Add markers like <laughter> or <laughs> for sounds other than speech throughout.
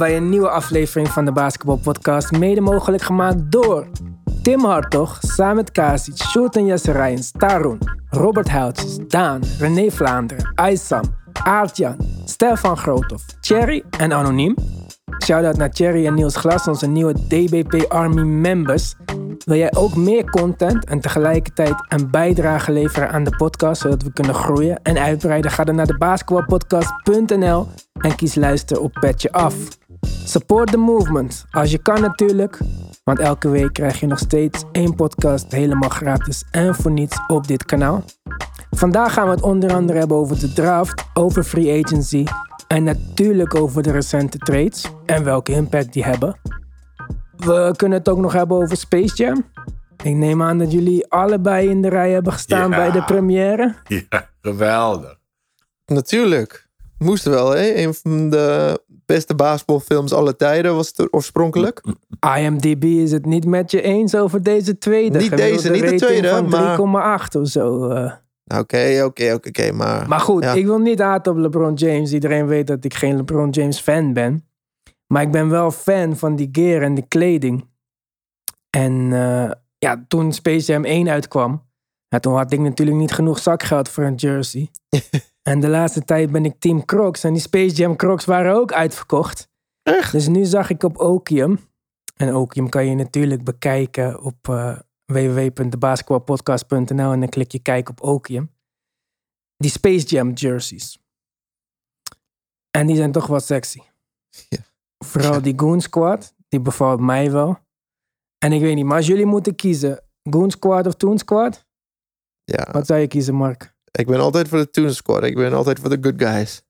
Bij een nieuwe aflevering van de Basketball Podcast, mede mogelijk gemaakt door Tim Hartog, Samet Kasic, Sjoerd en Jesse Rijns, Tarun, Robert Houtjes, Daan, René Vlaanderen, Aysam, Aartjan, Stefan Groothoff, Thierry en Anoniem. Shoutout naar Thierry en Niels Glas, onze nieuwe DBP Army members. Wil jij ook meer content en tegelijkertijd een bijdrage leveren aan de podcast, zodat we kunnen groeien en uitbreiden? Ga dan naar de basketballpodcast.nl en kies luisteren op Petje Af. Support the movement, als je kan natuurlijk, want elke week krijg je nog steeds één podcast helemaal gratis en voor niets op dit kanaal. Vandaag gaan we het onder andere hebben over de draft, over free agency en natuurlijk over de recente trades en welke impact die hebben. We kunnen het ook nog hebben over Space Jam. Ik neem aan dat jullie allebei in de rij hebben gestaan Ja. bij de première. Ja, geweldig. Natuurlijk. Moest wel, hè? Een van de beste basketbalfilms aller tijden was het oorspronkelijk. IMDb is het niet met je eens over deze tweede. Niet deze, niet de tweede, maar- 3,8 of zo. eh. Oké, oké, oké, oké. Maar, Maar goed, ja. ik wil niet haten op LeBron James. Iedereen weet dat ik geen LeBron James fan ben. Maar ik ben wel fan van die gear en die kleding. En eh, ja, toen Space Jam 1 uitkwam, ja, toen had ik natuurlijk niet genoeg zakgeld voor een jersey. <laughs> en de laatste tijd ben ik team Crocs. En die Space Jam Crocs waren ook uitverkocht. Echt? Dus nu zag ik op Okium. En Okium kan je natuurlijk bekijken op eh www.debasketballpodcast.nl en dan klik je kijk op Okium. Die Space Jam jerseys. En die zijn toch wel sexy. Ja. Vooral die Goon Squad, die bevalt mij wel. En ik weet niet, maar als jullie moeten kiezen, Goon Squad of Toon Squad, ja, wat zou je kiezen, Mark? Ik ben altijd voor de Toon Squad. Ik ben altijd voor de good guys.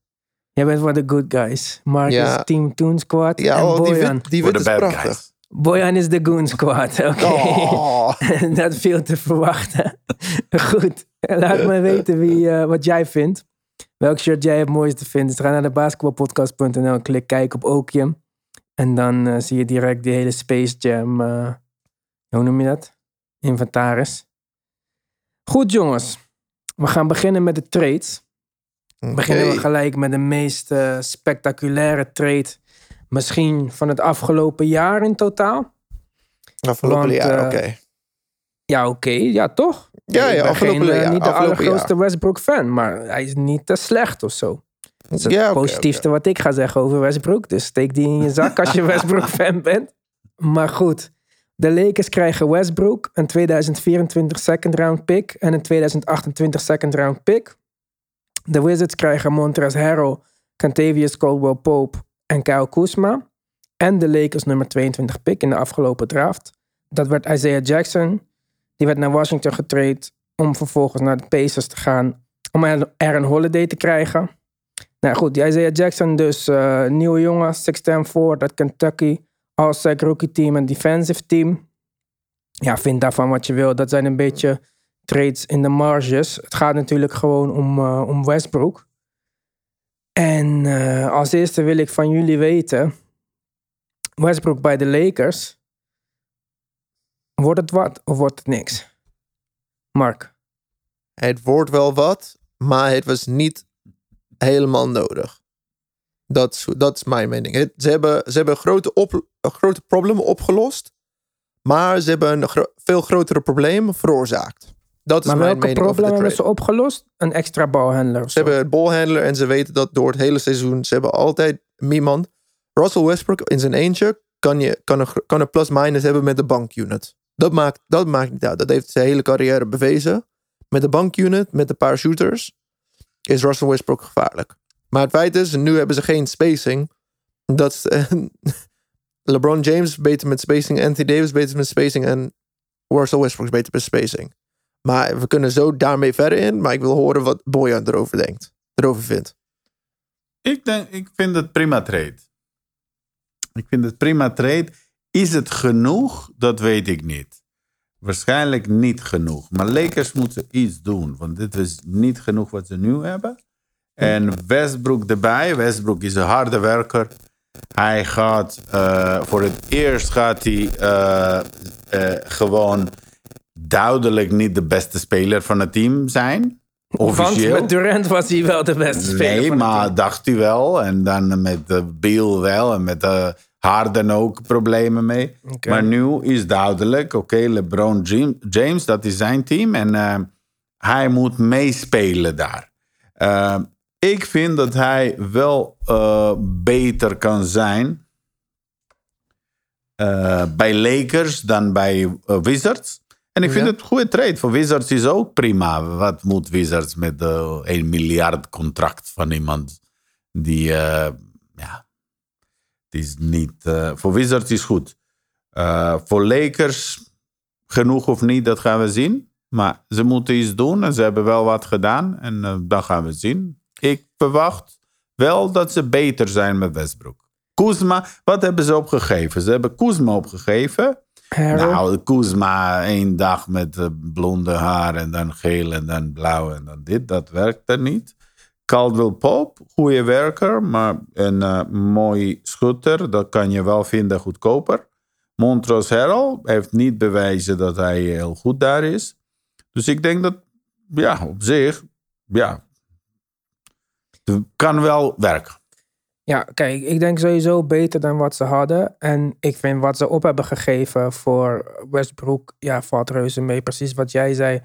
Jij bent voor de good guys. Mark Ja. is team Toon Squad Ja, en oh, die Boyan. wit, die Voor wit is bad prachtig. guys. Boyan is de Goon Squad, <laughs> oké. Oh. <laughs> dat viel te verwachten. <laughs> Goed, laat me weten wie, eh, wat jij vindt. Welk shirt jij het mooiste vindt. Dus ga naar de basketbalpodcast.nl, klik kijk op Okium. En dan eh, zie je direct die hele Space Jam, eh, hoe noem je dat? Inventaris. Goed jongens, we gaan beginnen met de trades. Beginnen we gelijk met de meest eh, spectaculaire trade misschien van het afgelopen jaar in totaal. Afgelopen Want, jaar, eh, oké. Ja, oké. Ja, toch? Ja, Ik ja, ben afgelopen geen, eh, jaar, niet de allergrootste Westbrook-fan, maar hij is niet te slecht of zo. Dat is het Ja, positiefste wat ik ga zeggen over Westbrook. Dus steek die in je zak als je <laughs> Westbrook-fan bent. Maar goed, de Lakers krijgen Westbrook, een 2024 second round pick en een 2028 second round pick. De Wizards krijgen Montrezl Harrell, Cantavius Caldwell-Pope en Kyle Kuzma. En de Lakers nummer 22 pick in de afgelopen draft. Dat werd Isaiah Jackson. Die werd naar Washington getraind om vervolgens naar de Pacers te gaan. Om een holiday te krijgen. Nou goed, Isaiah Jackson dus eh, nieuwe jongen, 6'10 forward uit Kentucky. All-Sec rookie team en defensive team. Ja, vind daarvan wat je wil. Dat zijn een beetje trades in de marges. Het gaat natuurlijk gewoon om, eh, om Westbrook. En eh, als eerste wil ik van jullie weten... Westbrook bij de Lakers... Wordt het wat of wordt het niks? Mark. Het wordt wel wat, maar het was niet helemaal nodig. Dat is, dat is mijn mening. Het- ze hebben, ze hebben grote, op, grote problemen opgelost, maar ze hebben een gro- veel grotere probleem veroorzaakt. Dat is Maar mijn welke problemen hebben ze opgelost? Een extra balhandler Ze hebben het balhandler en ze weten dat door het hele seizoen. Ze hebben altijd iemand. Russell Westbrook in zijn eentje kan, je, kan, een, kan een plus-minus hebben met de bankunit. Dat maakt, dat maakt niet uit. Dat heeft zijn hele carrière bewezen. Met de bankunit, met een paar shooters, is Russell Westbrook gevaarlijk. Maar het feit is, nu hebben ze geen spacing. Dat eh, <laughs> LeBron James beter met spacing, Anthony Davis beter met spacing en Russell Westbrook beter met spacing. Maar we kunnen zo daarmee verder in. Maar ik wil horen wat Boyan erover denkt. Erover vindt. Ik, denk, ik vind het prima trade. Ik vind het prima trade. Is het genoeg? Dat weet ik niet. Waarschijnlijk niet genoeg. Maar Lakers moeten iets doen. Want dit is niet genoeg wat ze nu hebben. En Westbrook erbij. Westbrook is een harde werker. Hij gaat eh, voor het eerst gaat hij eh, eh, gewoon duidelijk niet de beste speler van het team zijn. Want Officieel. met Durant was hij wel de beste speler. Nee, van het maar team. dacht hij wel. En dan met uh, Beal wel. En met uh, Harden ook problemen mee. Maar nu is duidelijk, oké, LeBron Jam- James, dat is zijn team. En hij moet meespelen daar. Ik vind dat hij wel eh, beter kan zijn eh, bij Lakers dan bij eh, Wizards. En ik vind Ja. het een goede trade. Voor Wizards is ook prima. Wat moet Wizards met 1 miljard contract van iemand die, ja, het is niet. voor Wizards is goed. Voor Lakers genoeg of niet, dat gaan we zien. Maar ze moeten iets doen en ze hebben wel wat gedaan. En dat gaan we zien. Ik verwacht wel dat ze beter zijn met Westbrook. Kuzma, wat hebben ze opgegeven? Ze hebben Kuzma opgegeven. Nou, Kuzma één dag met eh, blonde haar en dan geel en dan blauw en dan dit. Dat werkte niet. Caldwell Pope, goede werker, maar een eh, mooi schutter. Dat kan je wel vinden goedkoper. Montrose Harrell heeft niet bewezen dat hij heel goed daar is. Dus ik denk dat, ja, op zich, ja, het kan wel werken. Ja, kijk, ik denk sowieso beter dan wat ze hadden. En ik vind wat ze op hebben gegeven voor Westbrook, ja, valt reuze mee. Precies wat jij zei.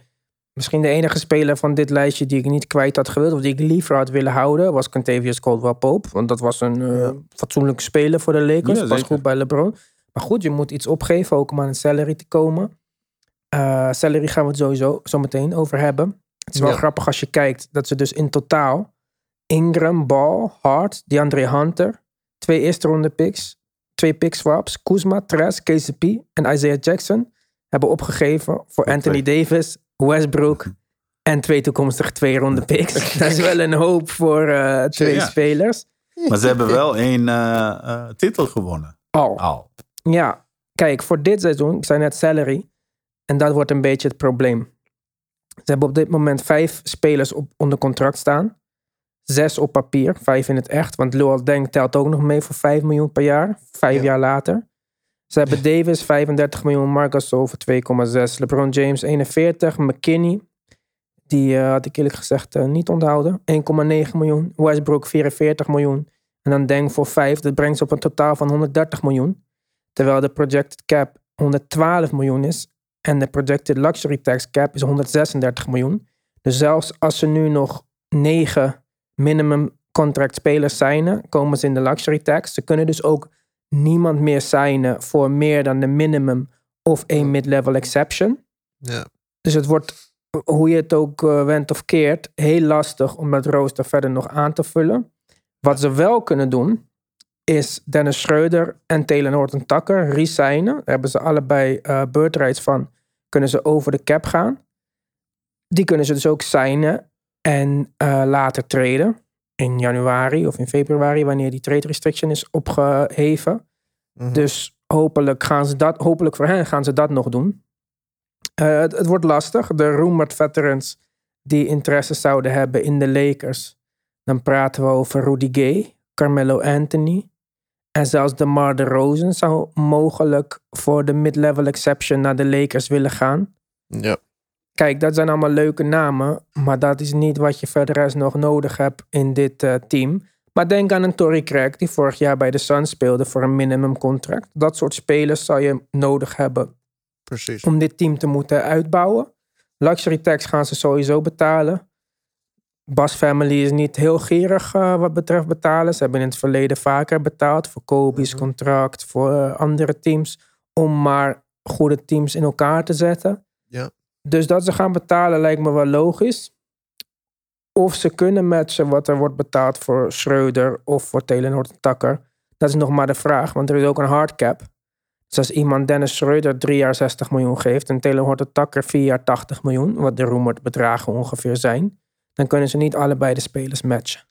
Misschien de enige speler van dit lijstje die ik niet kwijt had gewild, of die ik liever had willen houden, was Contavious Caldwell Pope. Want dat was een fatsoenlijke speler voor de Lakers. Ja, was goed bij LeBron. Maar goed, je moet iets opgeven ook om aan een salary te komen. Eh salary gaan we het sowieso zo meteen over hebben. Het is wel Ja. grappig als je kijkt dat ze dus in totaal Ingram, Ball, Hart, DeAndre Hunter, twee eerste ronde picks, twee pick swaps, Kuzma, Tres, KCP en Isaiah Jackson hebben opgegeven voor Anthony Davis, Westbrook en twee toekomstige twee ronde picks. <laughs> Dat is wel een hoop voor eh, twee Ja. spelers. Maar ze hebben wel één eh, eh, titel gewonnen. Al. Al. Ja, kijk, voor dit seizoen, ik zei net salary, en dat wordt een beetje het probleem. Ze hebben op dit moment vijf spelers op, onder contract staan. Zes op papier, vijf in het echt. Want Luol Deng telt ook nog mee voor 5 miljoen per jaar. Vijf Ja. jaar later. Ze hebben <laughs> Davis 35 miljoen, Marcus over 2,6. LeBron James 41, McKinney. Die eh, had ik eerlijk gezegd eh, niet onthouden. 1,9 miljoen. Westbrook 44 miljoen. En dan Deng voor 5. Dat brengt ze op een totaal van 130 miljoen. Terwijl de projected cap 112 miljoen is. En de projected luxury tax cap is 136 miljoen. Dus zelfs als ze nu nog 9 minimum contract spelers signen, komen ze in de luxury tax. Ze kunnen dus ook niemand meer signen voor meer dan de minimum of één mid-level exception. Ja. Dus het wordt, hoe je het ook eh, wendt of keert, heel lastig om dat rooster verder nog aan te vullen. Wat ze wel kunnen doen, is Dennis Schreuder en Taylor Horton Tucker resignen. Daar hebben ze allebei bird rights van. Kunnen ze over de cap gaan. Die kunnen ze dus ook signen en eh, later treden. In januari of in februari, wanneer die trade restriction is opgeheven. Mhm. Dus hopelijk gaan ze dat, hopelijk voor hen gaan ze dat nog doen. Eh, het, het wordt lastig. De rumored veterans die interesse zouden hebben in de Lakers. Dan praten we over Rudy Gay, Carmelo Anthony. En zelfs DeMar DeRozan zou mogelijk voor de mid-level exception naar de Lakers willen gaan. ja. Kijk, dat zijn allemaal leuke namen. Maar dat is niet wat je verder rest nog nodig hebt in dit eh, team. Maar denk aan een Torrey Craig die vorig jaar bij de Suns speelde voor een minimum contract. Dat soort spelers zou je nodig hebben Precies. om dit team te moeten uitbouwen. Luxury tax gaan ze sowieso betalen. Bas Family is niet heel gierig eh, wat betreft betalen. Ze hebben in het verleden vaker betaald voor Kobe's Mhm. contract, voor eh, andere teams, om maar goede teams in elkaar te zetten. Dus dat ze gaan betalen lijkt me wel logisch. Of ze kunnen matchen wat er wordt betaald voor Schreuder of voor Horton Tucker. Dat is nog maar de vraag, want er is ook een hard cap. Dus als iemand Dennis Schreuder drie jaar 60 miljoen geeft en Horton Tucker vier jaar 80 miljoen, wat de rumored bedragen ongeveer zijn, dan kunnen ze niet allebei de spelers matchen.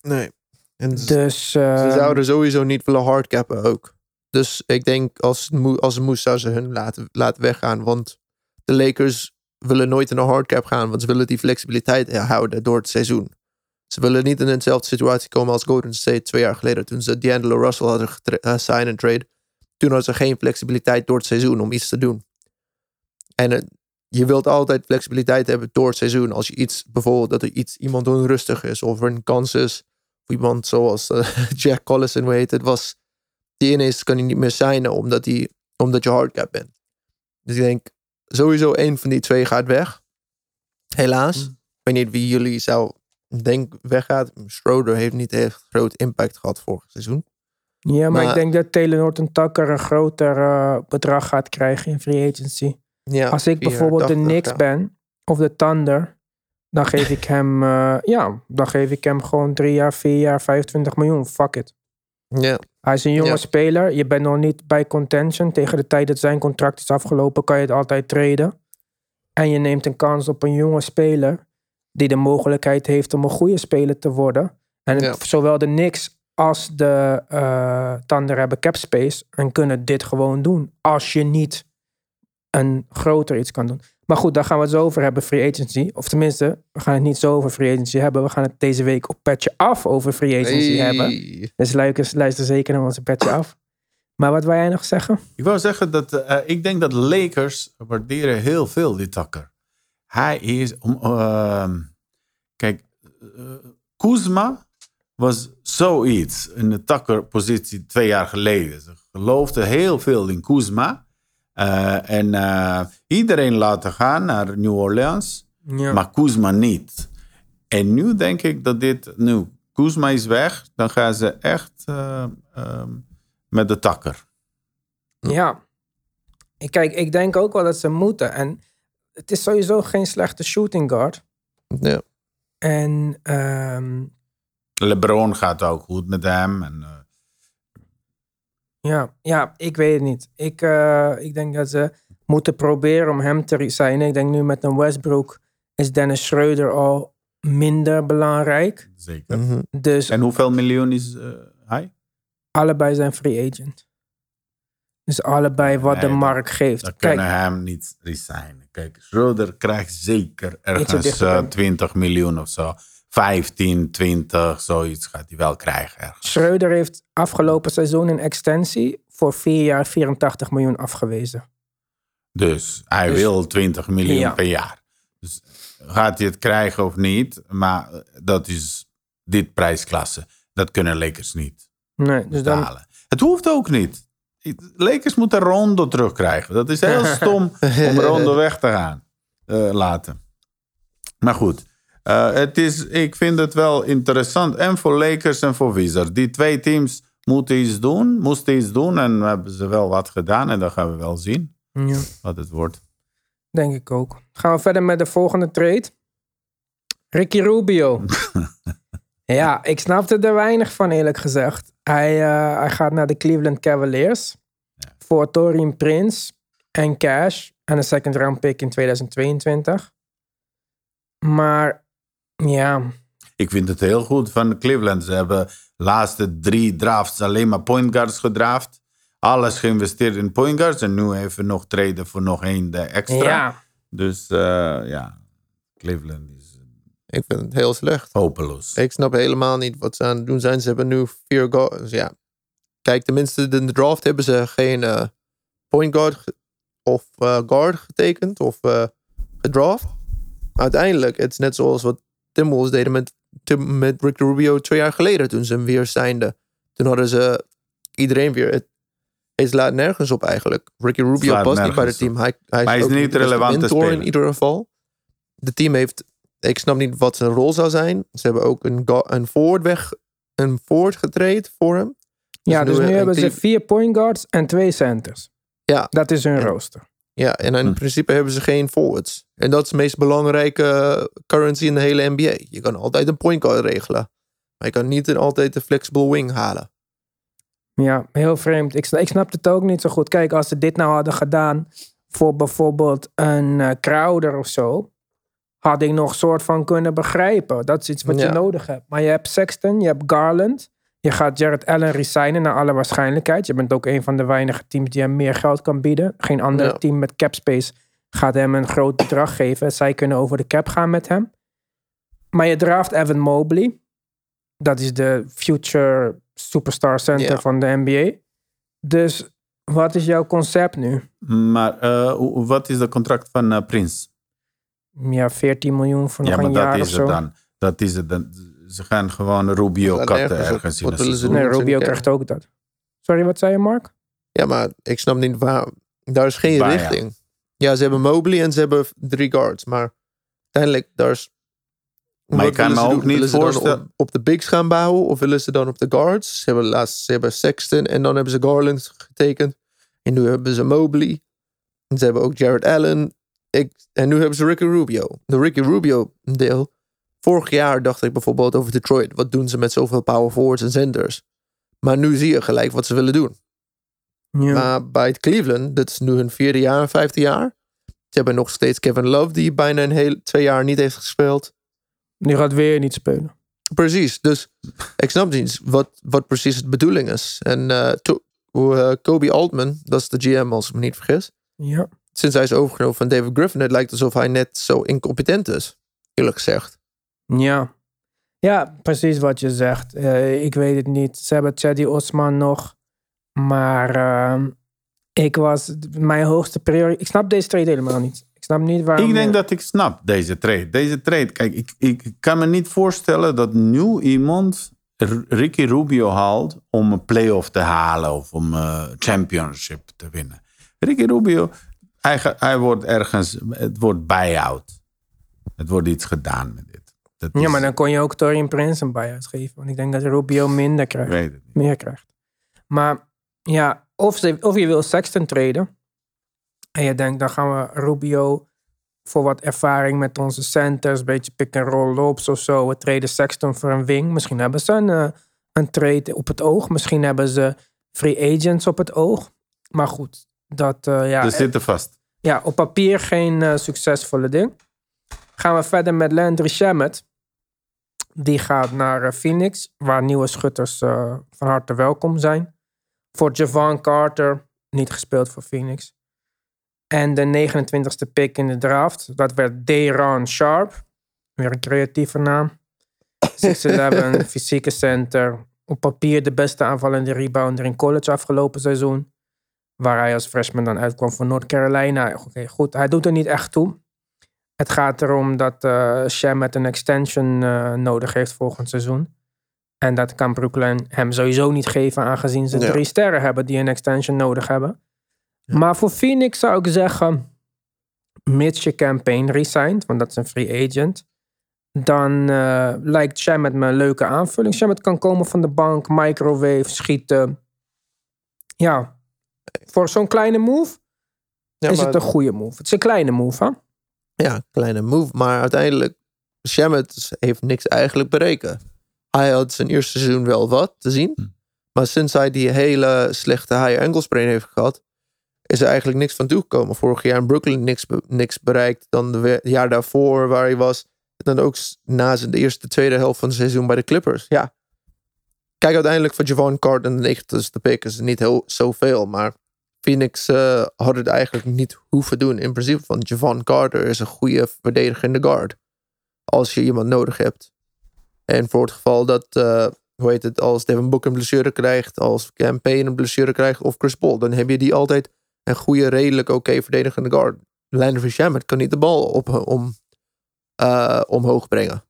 Nee. En z- Dus ze eh, zouden sowieso niet willen hardcappen ook. Dus ik denk als het, moe, als het moest, zou ze hun laten, laten weggaan. Want de Lakers willen nooit in een hardcap gaan. Want ze willen die flexibiliteit houden door het seizoen. Ze willen niet in eenzelfde situatie komen als Golden State twee jaar geleden. Toen ze D'Angelo Russell hadden eh, sign and trade. Toen hadden ze geen flexibiliteit door het seizoen om iets te doen. En je wilt altijd flexibiliteit hebben door het seizoen. Als je iets, bijvoorbeeld dat er iets, iemand onrustig is of er een kans is. Of iemand zoals eh, <laughs> Jack Collison, weet het, was. Die ineens kan hij niet meer signen omdat, omdat je hardcap bent. Dus ik denk, sowieso één van die twee gaat weg. Helaas. Mm. Ik weet niet wie jullie zou denk weggaat. Schroeder heeft niet echt groot impact gehad vorig seizoen. Ja, maar, ik denk dat Taylor Norton Tucker een groter eh, bedrag gaat krijgen in free agency. Ja, Als ik bijvoorbeeld de 84, Knicks ja. ben, of de Thunder, dan geef ik hem, eh, ja, dan geef ik hem gewoon drie jaar, vier jaar, 25 miljoen. Fuck it. Ja, Hij is een jonge Ja. speler. Je bent nog niet bij contention. Tegen de tijd dat zijn contract is afgelopen, kan je het altijd traden. En je neemt een kans op een jonge speler die de mogelijkheid heeft om een goede speler te worden. En Ja. zowel de Knicks als de eh Thunder hebben cap space en kunnen dit gewoon doen. Als je niet een groter iets kan doen. Maar goed, daar gaan we het zo over hebben, free agency. Of tenminste, we gaan het niet zo over free agency hebben. We gaan het deze week op Petje Af over free agency hebben. Dus luister, luister zeker naar onze petje af. Maar wat wil jij nog zeggen? Ik wou zeggen dat eh, ik denk dat Lakers waarderen heel veel die takker. Hij is om. ehm, kijk, eh, Kuzma was zoiets in de takkerpositie twee jaar geleden. Ze geloofden heel veel in Kuzma. Eh, en eh, iedereen laten gaan naar New Orleans, Ja. maar Kuzma niet. En nu denk ik dat dit, nu Kuzma is weg, dan gaan ze echt eh, ehm, met de takker. ja. Ik- Kijk, ik denk ook wel dat ze moeten. En het is sowieso geen slechte shooting guard. Ja. En ehm, LeBron gaat ook goed met hem. En, ja, ja, ik weet het niet. Ik, eh, ik denk dat ze moeten proberen om hem te resignen. Ik denk nu met een Westbrook is Dennis Schreuder al minder belangrijk. zeker. Mhm. Dus En hoeveel miljoen is eh, hij? allebei zijn free agent. Dus allebei wat de markt geeft. Dan Kijk, kunnen hem niet resignen. Kijk, Schroeder krijgt zeker ergens dichterbij. eh, 20 miljoen of zo. 15, 20, zoiets gaat hij wel krijgen. ergens. Schreuder heeft afgelopen seizoen een extensie voor vier jaar 84 miljoen afgewezen. Dus hij Dus- wil 20 miljoen Ja. per jaar. Dus gaat hij het krijgen of niet? Maar dat is dit prijsklasse. Dat kunnen Lakers niet Nee, dus dan. Het hoeft ook niet. Lakers moeten Rondo terugkrijgen. Dat is heel <laughs> stom om Rondo weg te gaan eh, laten. Maar goed, eh, het is, ik vind het wel interessant. En voor Lakers en voor Wizards. Die twee teams moeten iets doen, moesten iets doen. En hebben ze wel wat gedaan. En dan gaan we wel zien ja, wat het wordt. denk ik ook. Gaan we verder met de volgende trade. Ricky Rubio. <laughs> ja, ik snapte er weinig van eerlijk gezegd. Hij, eh, hij gaat naar de Cleveland Cavaliers. Voor Torin Prince en cash. En een second round pick in 2022. Maar ja, Ik vind het heel goed van de Cleveland. Ze hebben de laatste drie drafts alleen maar point guards gedraft. Alles geïnvesteerd in point guards. En nu even nog treden voor nog één de extra. ja. Dus eh, ja, Cleveland is Ik vind het heel slecht. hopeloos. Ik snap helemaal niet wat ze aan het doen zijn. Ze hebben nu vier guards. Ja. Kijk, tenminste, in de draft hebben ze geen eh, point guard of eh, guard getekend of eh, gedraft. Uiteindelijk, het is net zoals wat Timberwolves deden met, Tim, met Rick Rubio twee jaar geleden toen ze hem weer zijnden. Toen hadden ze iedereen weer. Het, het slaat nergens op eigenlijk. Ricky Rubio past niet bij het team. Hij, hij, is ook niet relevant mentor in ieder geval. De team heeft ik snap niet wat zijn rol zou zijn. Ze hebben ook een, een forward weg, een forward getraind voor hem. Ja, dus nu nu een hebben ze vier point guards en twee centers. Ja. Dat is hun Ja. rooster. Ja, en in Hm. principe hebben ze geen forwards. En dat is de meest belangrijke currency in de hele NBA. Je kan altijd een point guard regelen. Maar je kan niet een, altijd een flexible wing halen. Ja, heel vreemd. Ik, sna- ik snap het ook niet zo goed. Kijk, als ze dit nou hadden gedaan voor bijvoorbeeld een eh, Crowder of zo, had ik nog soort van kunnen begrijpen. Dat is iets wat je nodig hebt. Maar je hebt Sexton, je hebt Garland. Je gaat Jared Allen resignen naar alle waarschijnlijkheid. Je bent ook een van de weinige teams die hem meer geld kan bieden. Geen ander Ja. team met cap space gaat hem een groot bedrag geven. Zij kunnen over de cap gaan met hem. Maar je draaft Evan Mobley. Dat is de future superstar center Ja. van de NBA. Dus Wat is jouw concept nu? Maar eh, wat is de contract van eh, Prins? Ja, 14 miljoen voor nog Ja, maar een dat jaar of is zo. het dan. Dat is het dan. Ze gaan gewoon Rubio katten ergens ergens in wat een willen ze. Nee? Rubio krijgt ook dat. Sorry, wat zei je, Mark? Ja, maar ik snap niet waar. Daar is geen Waar, richting. Ja, ze hebben Mobley en ze hebben drie guards. Maar uiteindelijk, daar is. Maar ik kan me ook doen? niet Willen ze dan voorstellen- Op, op de bigs gaan bouwen of willen ze dan op de guards? Ze hebben laatst ze hebben Sexton en dan hebben ze Garland getekend. En nu hebben ze Mobley. En ze hebben ook Jared Allen. Ik, en nu hebben ze Ricky Rubio. De Ricky Rubio deel. Vorig jaar dacht ik bijvoorbeeld over Detroit. Wat doen ze met zoveel power forwards en centers? Maar nu zie je gelijk wat ze willen doen. Ja. Maar bij het Cleveland, dat is nu hun vierde jaar, vijfde jaar. Ze hebben nog steeds Kevin Love, die bijna een heel twee jaar niet heeft gespeeld. Die gaat weer niet spelen. Precies, dus ik snap niet wat, wat precies de bedoeling is. En eh, to- eh, Kobe Altman, dat is de GM als ik me niet vergis. Ja. Sinds hij is overgenomen van David Griffin, het lijkt alsof hij net zo incompetent is. Eerlijk gezegd. Ja. Ja, precies wat je zegt. Eh, ik weet het niet. Ze hebben Chaddy Osman nog. Maar ehm, ik was mijn hoogste prioriteit. Ik snap deze trade helemaal niet. Ik snap niet waarom. Ik denk dat ik snap deze trade. Deze trade, kijk, ik, ik kan me niet voorstellen dat nu iemand Ricky Rubio haalt om een playoff te halen of om een championship te winnen. Ricky Rubio, hij, hij wordt ergens, het wordt buyout. Het wordt iets gedaan met dit. Dat Ja, is- maar dan kon je ook Torian Prince een buy-out geven. Want ik denk dat Rubio minder krijgt. Meer krijgt. Maar ja, of, ze, of je wil Sexton traden. En je denkt, dan gaan we Rubio voor wat ervaring met onze centers. Een beetje pick-and-roll loops of zo. We traden Sexton voor een wing. Misschien hebben ze een, eh, een trade op het oog. Misschien hebben ze free agents op het oog. Maar goed, dat eh, ja, Ze zitten vast. ja, op papier geen succesvolle ding. Gaan we verder met Landry Shamet. Die gaat naar eh, Phoenix, waar nieuwe schutters eh, van harte welkom zijn. Voor Javon Carter, niet gespeeld voor Phoenix. En de 29ste pick in de draft, dat werd Deron Sharp. Weer een creatieve naam. 6'11, <laughs> fysieke center. Op papier de beste aanvallende rebounder in college afgelopen seizoen. Waar hij als freshman dan uitkwam voor North Carolina. Oké, goed, hij doet er niet echt toe. Het gaat erom dat eh Shamet een extension eh, nodig heeft volgend seizoen. En dat kan Brooklyn hem sowieso niet geven, aangezien ze Ja. drie sterren hebben die een extension nodig hebben. Maar voor Phoenix zou ik zeggen, mits je campaign resigned, want dat is een free agent, dan eh, lijkt Shamet me een leuke aanvulling. Shamet kan komen van de bank, microwave, schieten. Ja, voor zo'n kleine move Ja, is het een goede move. Het is een kleine move, hè? Ja, kleine move. Maar uiteindelijk, Shamet heeft niks eigenlijk bereiken. Hij had zijn eerste seizoen wel wat te zien. Hm. Maar sinds hij die hele slechte high ankle sprain heeft gehad, is er eigenlijk niks van toegekomen. Vorig jaar in Brooklyn niks, niks bereikt. Dan de we- jaar daarvoor waar hij was. Dan ook na zijn de eerste, tweede helft van het seizoen bij de Clippers. Ja. Kijk, uiteindelijk voor Javon Carter en de 90ste pick is het niet heel zoveel. Maar Phoenix eh, had het eigenlijk niet hoeven doen. In principe van Javon Carter is een goede verdedigende guard. Als je iemand nodig hebt. En voor het geval dat, eh, hoe heet het, als Devin Booker een blessure krijgt, als Campaign een blessure krijgt of Chris Paul, dan heb je die altijd een goede, redelijk oké verdedigende guard. Landry Shamet kan niet de bal op, om, eh, omhoog brengen.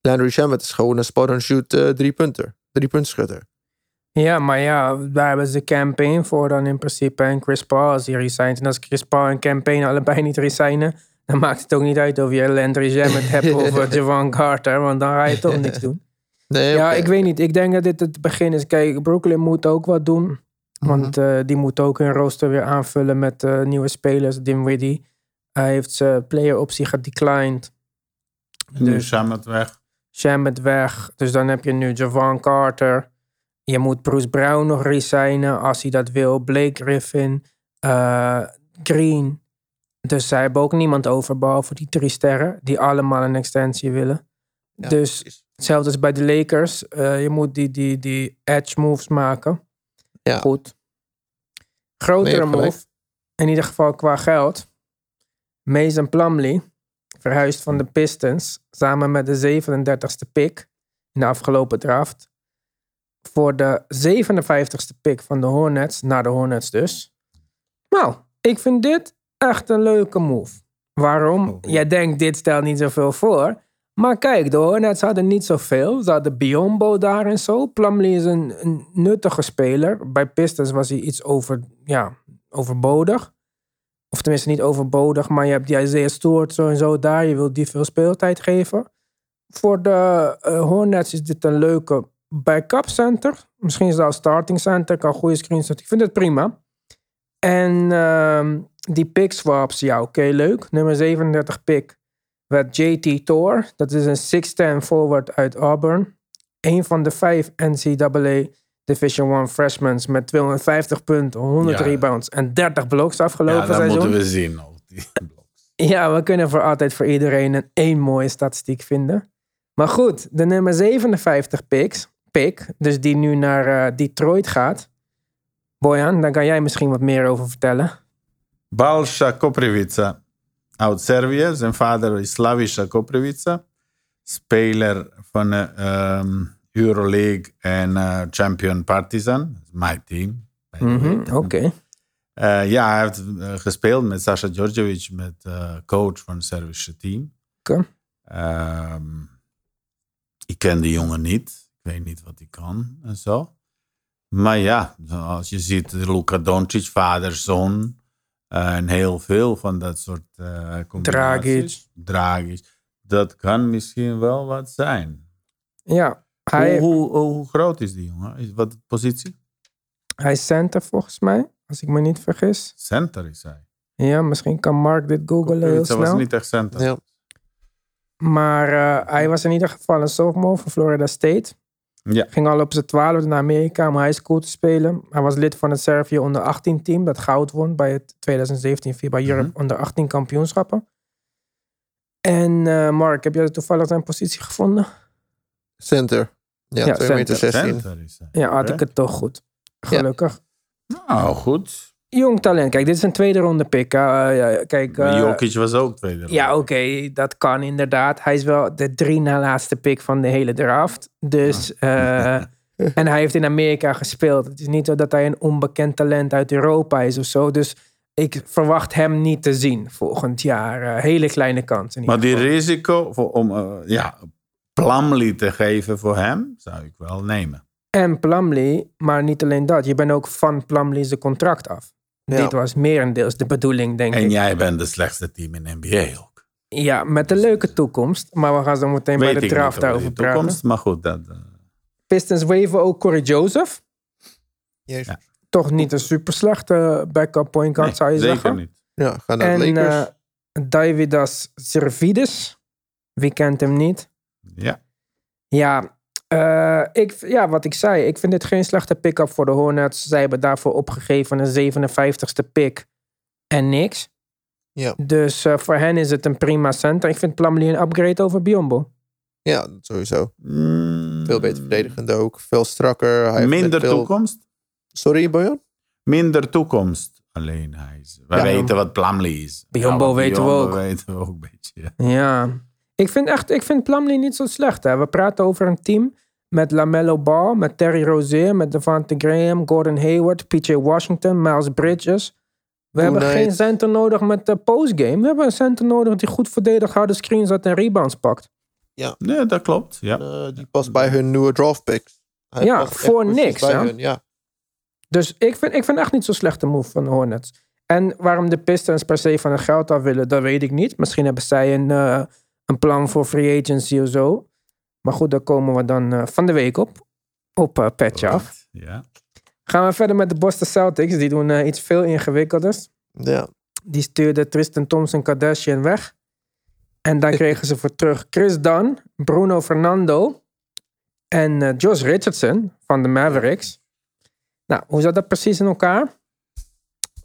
Landry Shamet is gewoon een spot-and-shoot eh, drie-punter. Drie-puntschutter. Ja, maar ja, daar hebben ze campaign voor dan in principe. En Chris Paul als hij resigned. En als Chris Paul en campaign allebei niet resignen, dan maakt het ook niet uit of je Landry Shamet <laughs> hebt of Javon Carter, want dan ga je toch niks doen. <laughs> Nee, Ja, ik weet niet. Ik denk dat dit het begin is. Kijk, Brooklyn moet ook wat doen. Want eh, die moet ook hun rooster weer aanvullen met eh, nieuwe spelers. Dinwiddie hij heeft zijn player optie gedeclined. Nu Dus Shamet weg. Shamet weg. Dus dan heb je nu Javon Carter. Je moet Bruce Brown nog resignen als hij dat wil. Blake Griffin. eh, Green. Dus zij hebben ook niemand over behalve die drie sterren. Die allemaal een extensie willen. Ja, dus precies. hetzelfde als bij de Lakers. eh, je moet die, die, die edge moves maken. Ja. Goed. Grotere gelijk. move. In ieder geval qua geld. Mason Plumlee verhuisd van de Pistons samen met de 37ste pick in de afgelopen draft voor de 57ste pick van de Hornets, naar de Hornets dus. Nou, ik vind dit echt een leuke move. Waarom? Oh. Jij denkt, dit stelt niet zoveel voor. Maar kijk, de Hornets hadden niet zoveel. Ze hadden Biombo daar en zo. Plumlee is een, een nuttige speler. Bij Pistons was hij iets over, ja, overbodig. Of tenminste niet overbodig, maar je hebt die Isaiah Stewart zo en zo daar. Je wilt die veel speeltijd geven. Voor de eh, Hornets is dit een leuke backup center. Misschien is dat al starting center. Kan goede screens. Ik vind het prima. En ehm, die pick swaps, ja oké, leuk. Nummer 37 pick werd JT Thor. Dat is een 6'10 forward uit Auburn. Een van de vijf NCAA Division 1 freshmen met 250 punten, 100 Ja. rebounds en 30 blocks Ja, afgelopen dat seizoen. moeten we zien. nog, die <laughs> bloks. Ja, we kunnen voor altijd voor iedereen een één mooie statistiek vinden. Maar goed, de nummer 57 picks, pick, dus die nu naar eh, Detroit gaat. Bojan, daar kan jij misschien wat meer over vertellen. Balša Koprivica uit Servië. Zijn vader is Slaviša Koprivica. Speler van de ehm, Euroleague en eh, Champion Partizan. Mijn team. Mhm, Oké. Eh, ja, hij heeft gespeeld met Sasha Djordjevic, met coach van het Servische team. Oké. Ehm, ik ken die jongen niet. Ik weet niet wat hij kan en zo. Maar ja, als je ziet Luka Doncic, vader, zoon. eh, en heel veel van dat soort eh combinaties. Dragic. Dat kan misschien wel wat zijn. Ja, hij, Hoe, hoe, hoe, hoe groot is die jongen? Is, wat positie? hij is center volgens mij, als ik me niet vergis. Center is hij. Ja, misschien kan Mark dit googlen heel Koprivica was snel. niet echt center. Ja. Maar eh, hij was in ieder geval een sophomore voor Florida State. Ja. Ging al op zijn twaalfde naar Amerika om high school te spelen. Hij was lid van het Servië onder 18 team dat goud won bij het 2017 FIBA Europe Mhm. onder 18 kampioenschappen. En eh, Mark, heb jij toevallig zijn positie gevonden? Center. Ja, Ja, 2 meter center. 16. Center is hij. Ja, had ik het toch goed. Gelukkig. Nou, goed. Jong talent. Kijk, dit is een tweede ronde pick. Eh, ja, kijk, eh, Jokic was ook tweede ronde. Ja, oké, dat kan inderdaad. Hij is wel de drie na laatste pick van de hele draft. Dus, eh, en hij heeft in Amerika gespeeld. Het is niet zo dat hij een onbekend talent uit Europa is of zo. Dus ik verwacht hem niet te zien volgend jaar. Hele kleine kans. in Maar die geval. risico voor, om ja, Plumlee te geven voor hem, zou ik wel nemen. En Plumlee, maar niet alleen dat. Je bent ook van Plumlee's contract af. Ja. Dit was merendeels de bedoeling, denk En ik. jij bent de slechtste team in de NBA ook. Ja, met een leuke toekomst. Maar we gaan zo meteen bij de draft daarover praten. toekomst, maar goed. Dat, eh, Pistons waven ook Corey Joseph. Jezus. Ja. Toch niet een super slechte backup point guard, nee, zou je zeker zeggen. niet. Ja, ga naar En Lakers. eh Davidas Servidis. Wie kent hem niet? Ja. Ja, eh, ik, ja, wat ik zei. Ik vind dit geen slechte pick-up voor de Hornets. Zij hebben daarvoor opgegeven een 57ste pick. En niks. Ja. Dus eh, voor hen is het een prima center. Ik vind Plumlee een upgrade over Biombo. ja, sowieso. Mm, Veel beter verdedigend ook. Veel strakker. Hij Minder veel- toekomst? Sorry, Bojan? Minder toekomst. Alleen hij is. Wij Ja. weten wat Plumlee is. Biombo weten we Biombo ook. weten we ook een beetje. ja. Ja, ik vind echt, ik vind Plumlee niet zo slecht. Hè. We praten over een team met LaMelo Ball, met Terry Rozier, met Devante Graham, Gordon Hayward, PJ Washington, Miles Bridges. We hebben geen center nodig met de postgame. We hebben een center nodig die goed verdedigt, harde screens zet en rebounds pakt. Nee, dat klopt. Ja. Eh, die past bij hun nieuwe draft picks. Hij Ja, voor niks, bij hè? hun, Ja. Dus ik vind, ik vind echt niet zo'n slechte move van de Hornets. En waarom de Pistons per se van het geld af willen, dat weet ik niet. Misschien hebben zij een, eh, een plan voor free agency of zo. Maar goed, daar komen we dan eh, van de week op. Op uh, Petje af. Ja. Gaan we verder met de Boston Celtics. Die doen eh, iets veel ingewikkelders. ja. Die stuurde Tristan Thompson Kardashian weg. En daar <laughs> kregen ze voor terug Chris Dunn, Bruno Fernando en eh, Josh Richardson van de Mavericks. Nou, hoe zat dat precies in elkaar?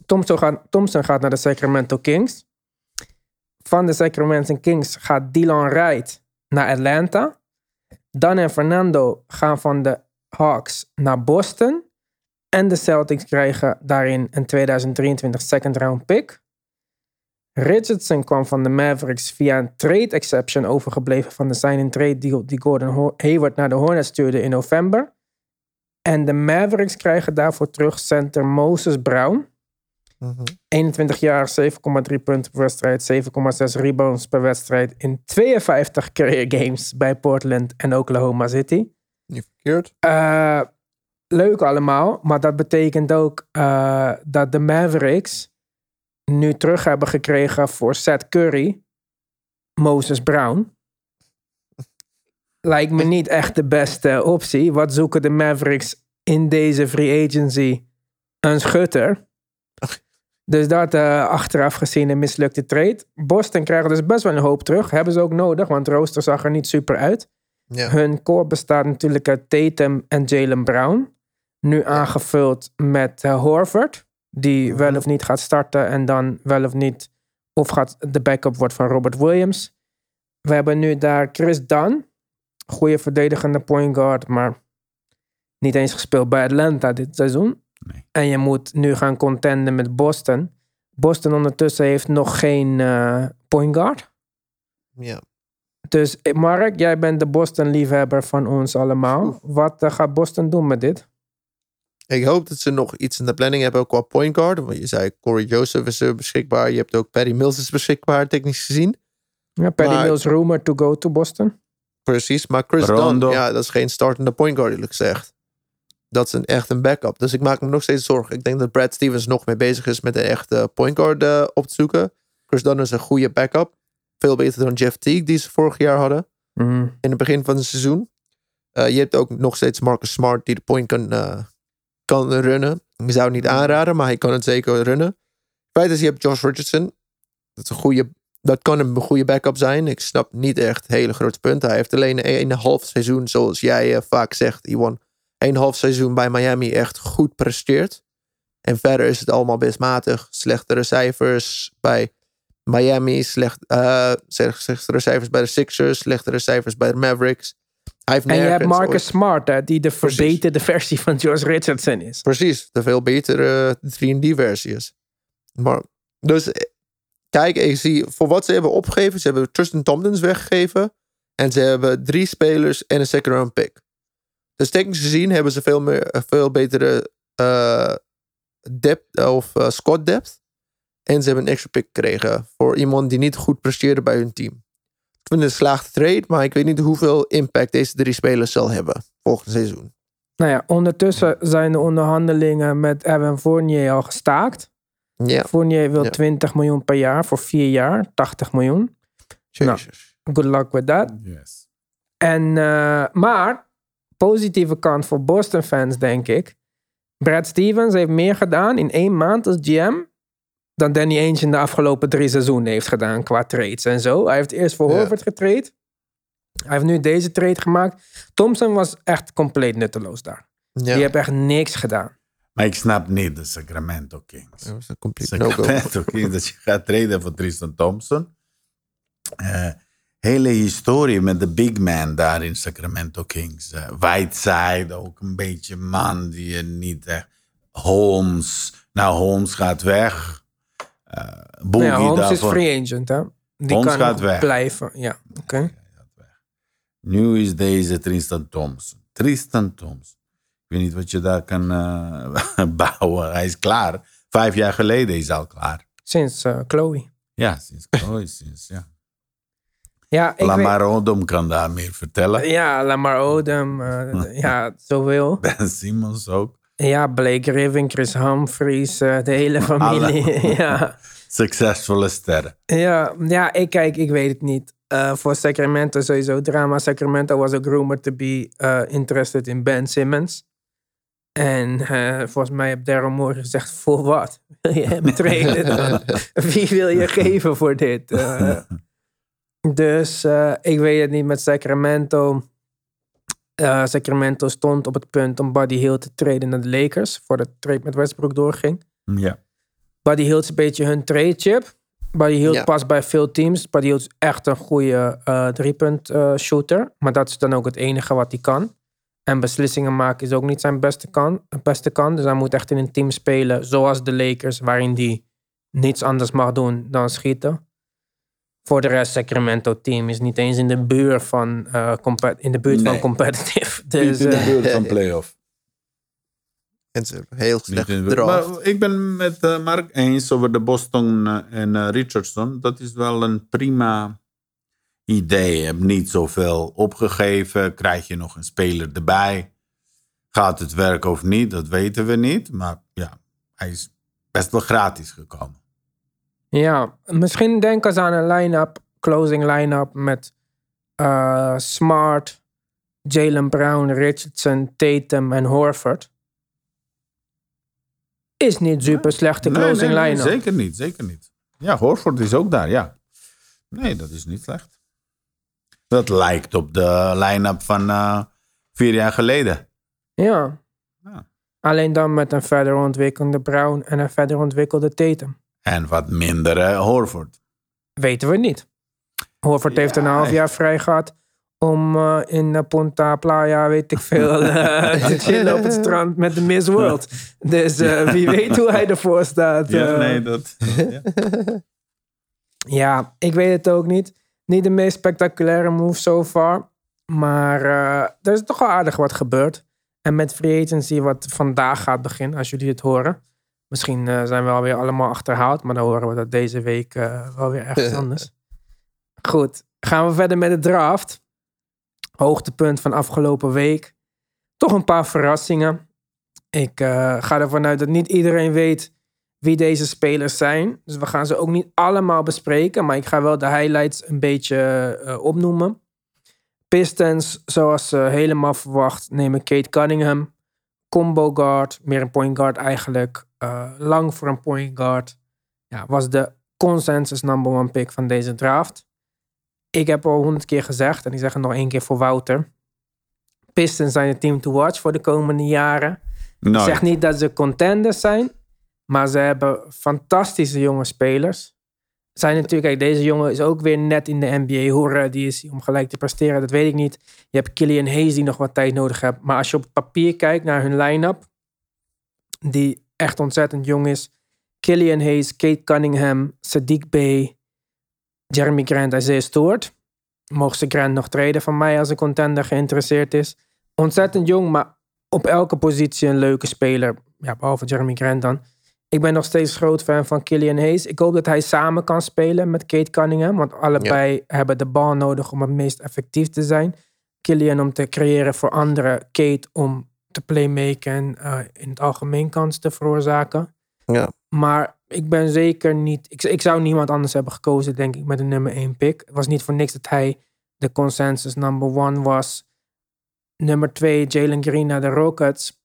Thompson gaat, Thompson gaat naar de Sacramento Kings. Van de Sacramento Kings gaat Dylan Wright naar Atlanta. Dan en Fernando gaan van de Hawks naar Boston. En de Celtics krijgen daarin een 2023 second round pick. Richardson kwam van de Mavericks via een trade exception overgebleven van de sign-in trade deal die Gordon Hayward naar de Hornets stuurde in november. En de Mavericks krijgen daarvoor terug center Moses Brown. Mhm. 21 jaar, 7,3 punten per wedstrijd, 7,6 rebounds per wedstrijd in 52 career games bij Portland en Oklahoma City. Niet verkeerd. Eh, leuk allemaal, maar dat betekent ook eh, dat de Mavericks nu terug hebben gekregen voor Seth Curry, Moses Brown. <laughs> Lijkt me niet echt de beste optie. Wat zoeken de Mavericks in deze free agency? Een schutter. Dus dat eh, achteraf gezien een mislukte trade. Boston krijgt dus best wel een hoop terug. Hebben ze ook nodig, want Rooster zag er niet super uit. Ja. Hun core bestaat natuurlijk uit Tatum en Jalen Brown. Nu aangevuld met eh, Horford. Die Mhm. wel of niet gaat starten en dan wel of niet... Of gaat de backup wordt van Robert Williams. We hebben nu daar Chris Dunn. Goede verdedigende point guard, maar niet eens gespeeld bij Atlanta dit seizoen. Nee. En je moet nu gaan contenden met Boston. Boston ondertussen heeft nog geen eh, point guard. ja. Dus eh, Mark, jij bent de Boston-liefhebber van ons allemaal. Wat eh, gaat Boston doen met dit? Ik hoop dat ze nog iets in de planning hebben qua point guard. Want je zei Corey Joseph is er beschikbaar. Je hebt ook Patty Mills is beschikbaar, technisch gezien. Ja, Paddy Maar- Mills rumor to go to Boston. Precies, maar Chris Rondo. Dunn, ja, dat is geen startende point guard eerlijk gezegd. Dat is een, echt een backup. Dus ik maak me nog steeds zorgen. Ik denk dat Brad Stevens nog mee bezig is met een echte point guard eh, op te zoeken. Chris Dunn is een goede backup. Veel beter dan Jeff Teague die ze vorig jaar hadden. Mhm. in het begin van het seizoen. Eh, je hebt ook nog steeds Marcus Smart die de point kan, eh, kan runnen. Ik zou het niet aanraden, maar hij kan het zeker runnen. Feit is, je hebt Josh Richardson. Dat, is een goede, dat kan een goede backup zijn. Ik snap niet echt hele grote punten. Hij heeft alleen een, een half seizoen, zoals jij vaak zegt, Iwan. Een half seizoen bij Miami echt goed presteert. En verder is het allemaal best matig. Slechtere cijfers bij Miami, slecht, eh, slecht- slechtere cijfers bij de Sixers, slechtere cijfers bij de Mavericks. Hij heeft En je hebt Marcus ooit- Smart, hè, die de Precies. verbeterde versie van Josh Richardson is. Precies, de veel betere 3D-versie is. Maar, dus kijk, ik zie voor wat ze hebben opgegeven. Ze hebben Tristan Thompkins weggegeven. En ze hebben drie spelers en een second round pick. Dus technisch gezien hebben ze veel, meer, eh, veel betere eh depth of eh, squad depth. En ze hebben een extra pick gekregen voor iemand die niet goed presteerde bij hun team. Ik vind het een geslaagde trade, maar ik weet niet hoeveel impact deze drie spelers zal hebben volgend seizoen. Nou ja, ondertussen zijn de onderhandelingen met Evan Fournier al gestaakt. Ja, Fournier wil Ja. 20 miljoen per jaar voor vier jaar, 80 miljoen. Nou. jezus. Good luck with that. Yes. En, eh, maar, positieve kant voor Boston fans, denk ik. Brad Stevens heeft meer gedaan in één maand als GM dan Danny Ainge in de afgelopen drie seizoenen heeft gedaan qua trades en zo. Hij heeft eerst voor Ja. Horford getrade. Hij heeft nu deze trade gemaakt. Thompson was echt compleet nutteloos daar. Ja, Die heeft echt niks gedaan. Maar ik snap niet de Sacramento Kings. dat was een complete no-go. Sacramento Kings, dat je gaat treden voor Tristan Thompson. Eh, hele historie met de big man daar in Sacramento Kings. Eh, Whiteside, ook een beetje man die je niet echt... Holmes, nou Holmes gaat weg. Eh Boogie Nou ja, Holmes is daarvoor. free agent, hè? Die Holmes kan gaat weg. blijven. Ja, oké. Nu is deze Tristan Thompson. Tristan Thompson. Ik weet niet wat je daar kan eh, <laughs> bouwen. Hij is klaar. Vijf jaar geleden is hij al klaar. Sinds Chloe. Ja, sinds, oh, sinds ja. Ja, ik weet- Lamar Odom kan daar meer vertellen. Ja, Lamar Odom. eh, <laughs> ja, zoveel. Ben Simmons ook. Ja, Blake Griffin, Chris Humphries, eh, de hele familie. <laughs> ja. <laughs> Succesvolle sterren. Ja, ja, ik kijk, ik weet het niet. Eh, voor Sacramento sowieso drama. Sacramento was ook rumored to be interested in Ben Simmons. En volgens mij heeft Daryl Morey gezegd, voor wat? Wil je hem trainen? Wie wil je geven voor dit? Eh, dus eh, ik weet het niet met Sacramento. Eh, Sacramento stond op het punt om Buddy Hill te traden naar de Lakers. Voordat de trade met Westbrook doorging. Ja. Buddy Hield is een beetje hun trade chip. Buddy Hield Ja. past bij veel teams. Buddy Hield is echt een goede eh driepunt eh, shooter. Maar dat is dan ook het enige wat hij kan. En beslissingen maken is ook niet zijn beste kant. Beste kant. Dus hij moet echt in een team spelen zoals de Lakers. Waarin hij niets anders mag doen dan schieten. Voor de rest, Sacramento team is niet eens in de buurt van, eh, compe- in de buurt van Nee. competitive. <laughs> Dus, Dus, eh, de buurt van <laughs> playoff. En ze heel slecht in-. Maar ik ben met eh, Mark eens over de Boston eh, en eh, Richardson. Dat is wel een prima idee. Je hebt niet zoveel opgegeven. Krijg je nog een speler erbij? Gaat het werken of niet? Dat weten we niet. Maar ja, hij is best wel gratis gekomen. Ja, misschien denken ze aan een line-up, closing line-up met eh, Smart, Jalen Brown, Richardson, Tatum en Horford. Is niet super slechte Nee, closing nee, nee, line-up. zeker niet, zeker niet. Ja, Horford is ook daar, ja. Nee, dat is niet slecht. Dat lijkt op de line-up van eh, vier jaar geleden. Ja. Ja. Alleen dan met een verder ontwikkelde Brown en een verder ontwikkelde Tatum. En wat minder eh, Horford. Weten we niet. Horford heeft een half jaar vrij gehad om eh, in eh, Punta Playa, weet ik veel, <laughs> te chillen op het strand met de Miss World. Dus wie weet hoe hij ervoor staat. Ja, nee, dat... ja. <laughs> Ja, ik weet het ook niet. Niet de meest spectaculaire move so far. Maar eh, er is toch wel aardig wat gebeurd. En met free agency wat vandaag gaat beginnen, als jullie het horen. Misschien eh, zijn we alweer allemaal achterhaald, maar dan horen we dat deze week eh, wel weer ergens <laughs> anders. Goed, gaan we verder met de draft. Hoogtepunt van afgelopen week. Toch een paar verrassingen. Ik eh, ga ervan uit dat niet iedereen weet wie deze spelers zijn. Dus we gaan ze ook niet allemaal bespreken. Maar ik ga wel de highlights een beetje opnoemen. Pistons, zoals helemaal verwacht, nemen Kate Cunningham. Combo guard, meer een point guard eigenlijk. Eh, lang voor een point guard. Ja, was de consensus number one pick van deze draft. Ik heb al honderd keer gezegd, en ik zeg het nog één keer voor Wouter. Pistons zijn het team to watch voor de komende jaren. Ik Nooit. zeg niet dat ze contenders zijn, maar ze hebben fantastische jonge spelers. Zijn natuurlijk, kijk, deze jongen is ook weer net in de NBA. Hoe ready is om gelijk te presteren? Dat weet ik niet. Je hebt Killian Hayes die nog wat tijd nodig heeft. Maar als je op het papier kijkt naar hun line-up, die echt ontzettend jong is. Killian Hayes, Kate Cunningham, Sadiq Bey, Jeremy Grant, Isaiah Stewart. Mogen ze Grant nog treden van mij als een contender geïnteresseerd is. Ontzettend jong, maar op elke positie een leuke speler. Ja, behalve Jeremy Grant dan. Ik ben nog steeds groot fan van Killian Hayes. Ik hoop dat hij samen kan spelen met Kate Cunningham. Want allebei hebben de bal nodig om het meest effectief te zijn. Killian om te creëren voor anderen. Kate om te playmaken en eh, in het algemeen kans te veroorzaken. Ja. Maar ik ben zeker niet... Ik, ik zou niemand anders hebben gekozen, denk ik, met een nummer 1 pick. Het was niet voor niks dat hij de consensus number one was. Nummer 2, Jalen Green naar de Rockets.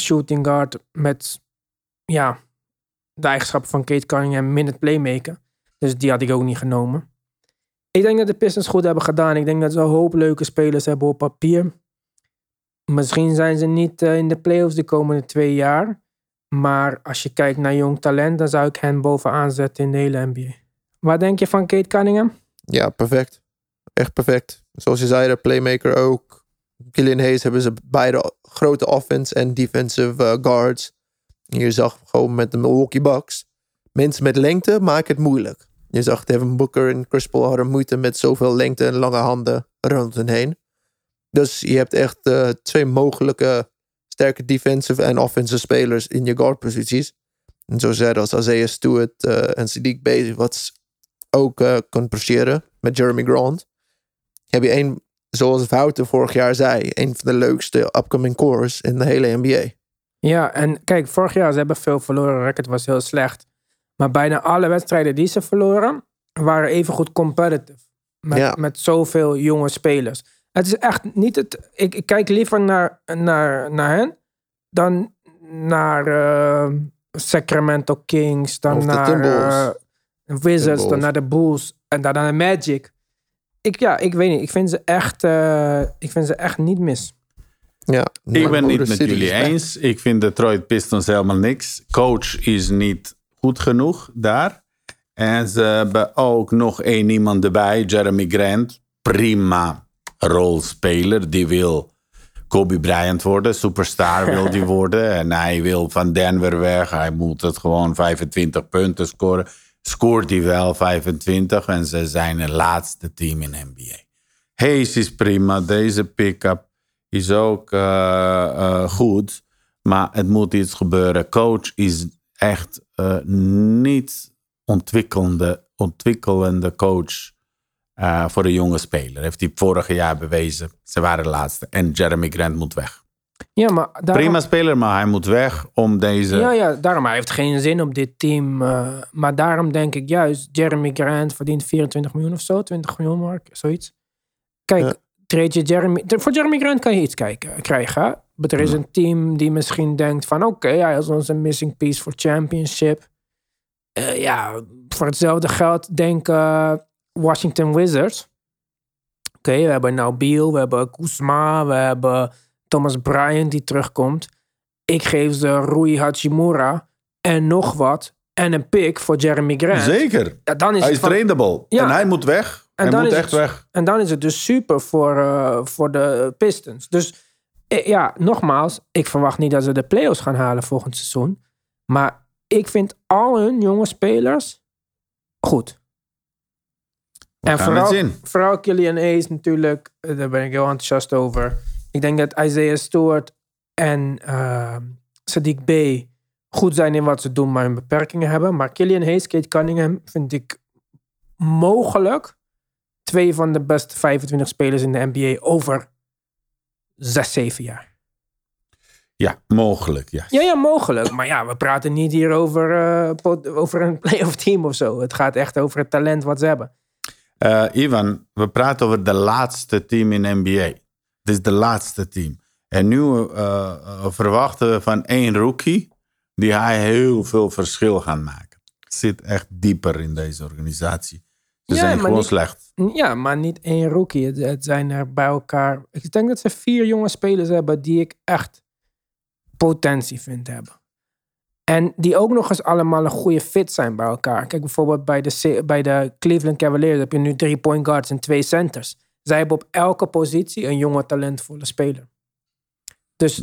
Shooting guard met, ja, de eigenschappen van Kate Cunningham, min het playmaken. Dus die had ik ook niet genomen. Ik denk dat de Pistons goed hebben gedaan. Ik denk dat ze een hoop leuke spelers hebben op papier. Misschien zijn ze niet eh, in de playoffs de komende twee jaar. Maar als je kijkt naar jong talent, dan zou ik hen bovenaan zetten in de hele NBA. Wat denk je van Kate Cunningham? Ja, perfect. Echt perfect. Zoals je zei, de playmaker ook. Killian Hayes hebben ze beide grote offense en defensive eh, guards. Je zag gewoon met de Milwaukee Bucks. Mensen met lengte maken het moeilijk. Je zag Devin Booker en Chris Paul hadden moeite met zoveel lengte en lange handen rond hen heen. Dus je hebt echt eh, twee mogelijke sterke defensive en offensive spelers in je guard posities. En zo zei als Isaiah Stewart eh, en Sadiq Bey, wat ook eh kan presteren met Jeremy Grant. Heb je een, zoals Wouter vorig jaar zei, een van de leukste upcoming cores in de hele NBA. Ja, en kijk, vorig jaar ze hebben veel verloren. Record was heel slecht. Maar bijna alle wedstrijden die ze verloren, waren even goed competitive. Met, Ja. met zoveel jonge spelers. Het is echt niet het. Ik, ik kijk liever naar, naar, naar hen dan naar eh, Sacramento Kings, dan Of de naar Timberwolves. eh, Wizards, dan naar de Bulls en dan naar de Magic. Ik, ja, ik weet niet. Ik vind ze echt, eh, ik vind ze echt niet mis. Ja, Ik ben niet met jullie eens. Ik vind Detroit Pistons helemaal niks. Coach is niet goed genoeg daar. En ze hebben ook nog één iemand erbij, Jeremy Grant. Prima rolspeler. Die wil Kobe Bryant worden. Superstar wil die <laughs> worden. En hij wil van Denver weg. Hij moet het gewoon 25 punten scoren. Scoort hij wel 25. En ze zijn het laatste team in NBA. Hayes is prima. Deze pick-up is ook eh, eh, goed. Maar het moet iets gebeuren. Coach is echt eh, niet ontwikkelende, ontwikkelende coach eh, voor een jonge speler. Heeft hij vorig jaar bewezen. Ze waren de laatste. En Jeremy Grant moet weg. Ja, maar daarom, Prima speler, maar hij moet weg om deze... Ja, ja, daarom. Hij heeft geen zin op dit team. eh, maar daarom denk ik juist, Jeremy Grant verdient 24 miljoen of zo. 20 miljoen, Mark, zoiets. Kijk, Ja. treed je Jeremy... Voor Jeremy Grant kan je iets kijken, krijgen. Maar er is een team die misschien denkt van... Oké, hij is onze missing piece voor championship. Eh, ja, voor hetzelfde geld denk eh, Washington Wizards. Oké, we hebben nou Beal, we hebben Kuzma, we hebben Thomas Bryant die terugkomt. Ik geef ze Rui Hachimura en nog wat. En een pick voor Jeremy Grant. Zeker. Ja, dan is Hij het is van- trainable. Ja. En hij moet weg. En hij dan moet is echt het- weg. En dan is het dus super voor, eh, voor de Pistons. Dus eh, ja, nogmaals, ik verwacht niet dat ze de playoffs gaan halen volgend seizoen. Maar ik vind al hun jonge spelers goed. En vooral, vooral Killian Hayes natuurlijk, eh, daar ben ik heel enthousiast over. Ik denk dat Isaiah Stewart en uh, Sadiq B goed zijn in wat ze doen, maar hun beperkingen hebben. Maar Killian Hayes, Kate Cunningham vind ik mogelijk twee van de beste 25 spelers in de NBA over 6, 7 jaar. Ja, mogelijk. Ja. Ja, ja, mogelijk. Maar ja, we praten niet hier over, pot- over een <laughs> playoff team of zo. Het gaat echt over het talent wat ze hebben. Eh, Ivan, we praten over de laatste team in NBA. Het is de laatste team. En nu eh, eh, verwachten we van één rookie die hij heel veel verschil gaat maken. Zit echt dieper in deze organisatie. Ze Ja, zijn gewoon niet- slecht. Ja, maar niet één rookie. Het, het zijn er bij elkaar. Ik denk dat ze vier jonge spelers hebben die ik echt potentie vind hebben. En die ook nog eens allemaal een goede fit zijn bij elkaar. Kijk bijvoorbeeld bij de, bij de Cleveland Cavaliers heb je nu drie point guards en twee centers. Zij hebben op elke positie een jonge talentvolle speler. Dus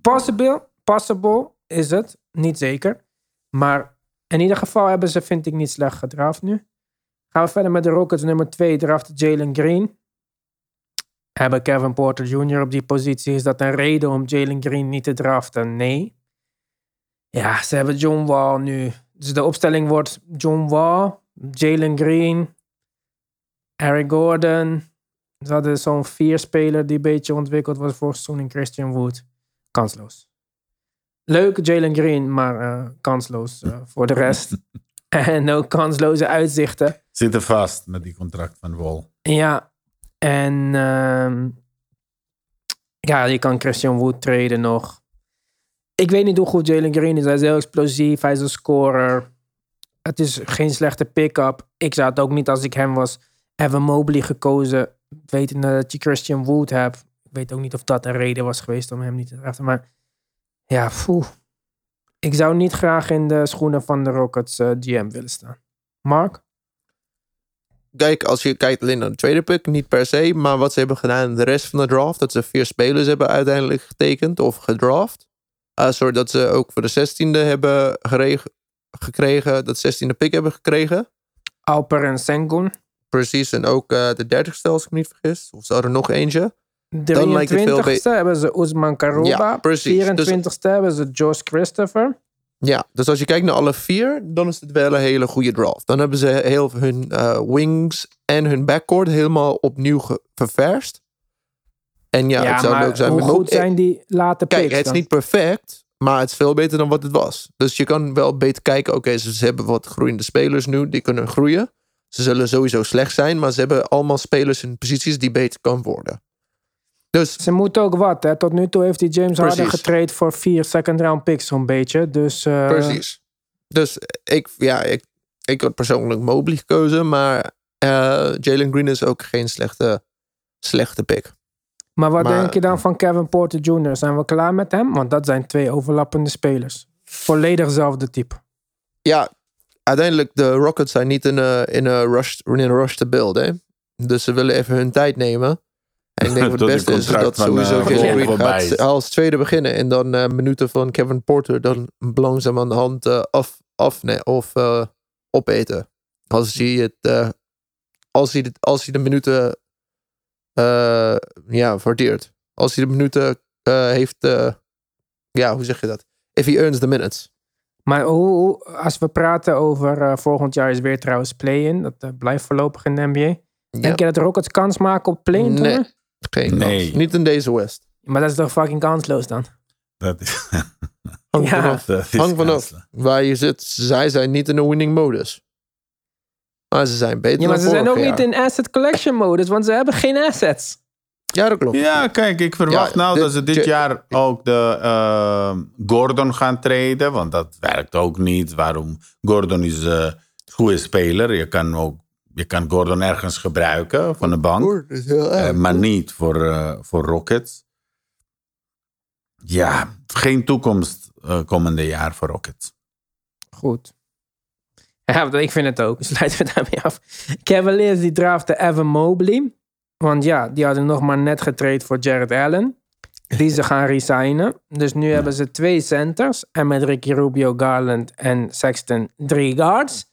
possible, possible is het, niet zeker. Maar in ieder geval hebben ze, vind ik, niet slecht gedraft nu. Gaan we verder met de Rockets. Nummer 2 drafte Jalen Green. Hebben Kevin Porter Jr. op die positie. Is dat een reden om Jalen Green niet te draften? Nee. Ja, ze hebben John Wall nu. Dus de opstelling wordt John Wall, Jalen Green, Eric Gordon. Ze hadden zo'n vier speler die een beetje ontwikkeld was voor seizoen in Christian Wood. Kansloos. Leuk Jalen Green, maar eh, kansloos eh, voor de rest. <laughs> en ook kansloze uitzichten. Zitten vast met die contract van Wall. Ja, en ehm, ja, je kan Christian Wood traden nog. Ik weet niet hoe goed Jalen Green is. Hij is heel explosief, hij is een scorer. Het is geen slechte pick-up. Ik zou het ook niet als ik hem was, Evan Mobley gekozen, wetende dat je Christian Wood hebt. Ik weet ook niet of dat een reden was geweest om hem niet te draften. Maar ja. Ik zou niet graag in de schoenen van de Rockets eh, GM willen staan. Mark? Kijk, als je kijkt alleen naar de tweede pick, niet per se. Maar wat ze hebben gedaan in de rest van de draft. Dat ze vier spelers hebben uiteindelijk getekend of gedraft. Uh, zodat ze ook voor de zestiende hebben gekregen. Dat zestiende pick hebben gekregen. Alper en Sengun. Precies, en ook uh, de dertigste als ik me niet vergis. Of ze hadden nog eentje. De lijkt het veel 23ste hebben ze Usman Karuba. Ja, precies. 24ste hebben ze Josh Christopher. Ja, dus als je kijkt naar alle vier, dan is het wel een hele goede draft. Dan hebben ze heel hun uh, wings en hun backcourt helemaal opnieuw ververst. En ja, Ja, het zou leuk zijn. hoe goed zijn die late Kijk, het is dan? niet perfect, maar het is veel beter dan wat het was. Dus je kan wel beter kijken, oké, ze, ze hebben wat groeiende spelers nu, die kunnen groeien. Ze zullen sowieso slecht zijn, maar ze hebben allemaal spelers in posities die beter kan worden. Dus Ze moeten ook wat, hè. Tot nu toe heeft hij James Harden getraind voor vier second round picks zo'n beetje. Dus eh, Precies. Dus ik, ja, ik, ik had persoonlijk Mobley gekozen, maar eh, Jalen Green is ook geen slechte, slechte pick. Maar wat Maar- denk je dan van Kevin Porter Jr.? Zijn we klaar met hem? Want dat zijn twee overlappende spelers. Volledig hetzelfde type. Ja, uiteindelijk de Rockets zijn niet in een in een rush, in een rush te builden. Dus ze willen even hun tijd nemen. En ik denk <laughs> Tot het beste is dat sowieso eh, gaat is. als tweede beginnen. En dan eh, minuten van Kevin Porter dan langzaam aan de hand eh, af, af nee, of eh, opeten. Als hij, het, eh, als, hij de, als hij de minuten eh, ja, waardeert. Als hij de minuten eh, heeft, eh, ja, hoe zeg je dat? If he earns the minutes. Maar hoe, als we praten over eh, volgend jaar is weer trouwens play-in. Dat blijft voorlopig in de NBA. Ja. Denk je dat Rockets kans maken op play-in? Nee. Geen Nee. kans. Niet in deze West. Maar dat is toch fucking kansloos dan? Dat is, <laughs> Hang Ja. vanaf. dat is Hang vanaf waar je zit. Zij zijn niet in de winning modus. Maar ze zijn beter Ja, maar dan ze zijn ook niet in asset collection modus, want ze hebben geen assets. Ja, dat klopt. Ja, kijk, ik verwacht Ja, nou dit- dat ze dit jaar ook de eh, Gordon gaan treden. Want dat werkt ook niet. Waarom? Gordon is eh, een goede speler. Je kan, ook, je kan Gordon ergens gebruiken van de bank. Is heel Eh, maar niet voor, eh, voor Rockets. Ja, geen toekomst eh, komende jaar voor Rockets. Goed. Ja, ik vind het ook. <laughs> Sluiten we daarmee af. Cavaliers die draften Evan Mobley. Want ja, die hadden nog maar net getraind voor Jared Allen. Die ze gaan resignen. Dus nu hebben ze twee centers. En met Ricky Rubio, Garland en Sexton drie guards.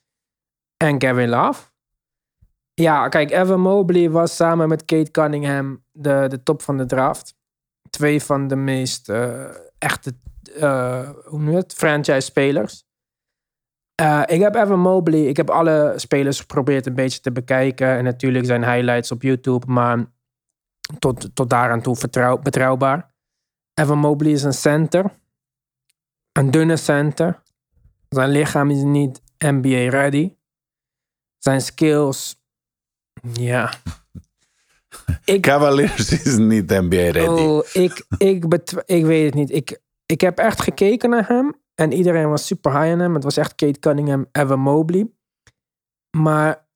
En Kevin Love. Ja, kijk, Evan Mobley was samen met Kate Cunningham de, de top van de draft. Twee van de meest eh, echte, eh, hoe noem het, franchise-spelers. Eh, ik heb Evan Mobley, ik heb alle spelers geprobeerd een beetje te bekijken. En natuurlijk zijn highlights op YouTube, maar tot, tot daaraan toe vertrouw, betrouwbaar. Evan Mobley is een center. Een dunne center. Zijn lichaam is niet NBA ready. Zijn skills, ja. Ik, <laughs> Cavaliers is niet NBA ready. Oh, ik, ik, ik weet het niet. Ik, ik heb echt gekeken naar hem. En iedereen was super high on hem. Het was echt Kate Cunningham, Evan Mobley. Maar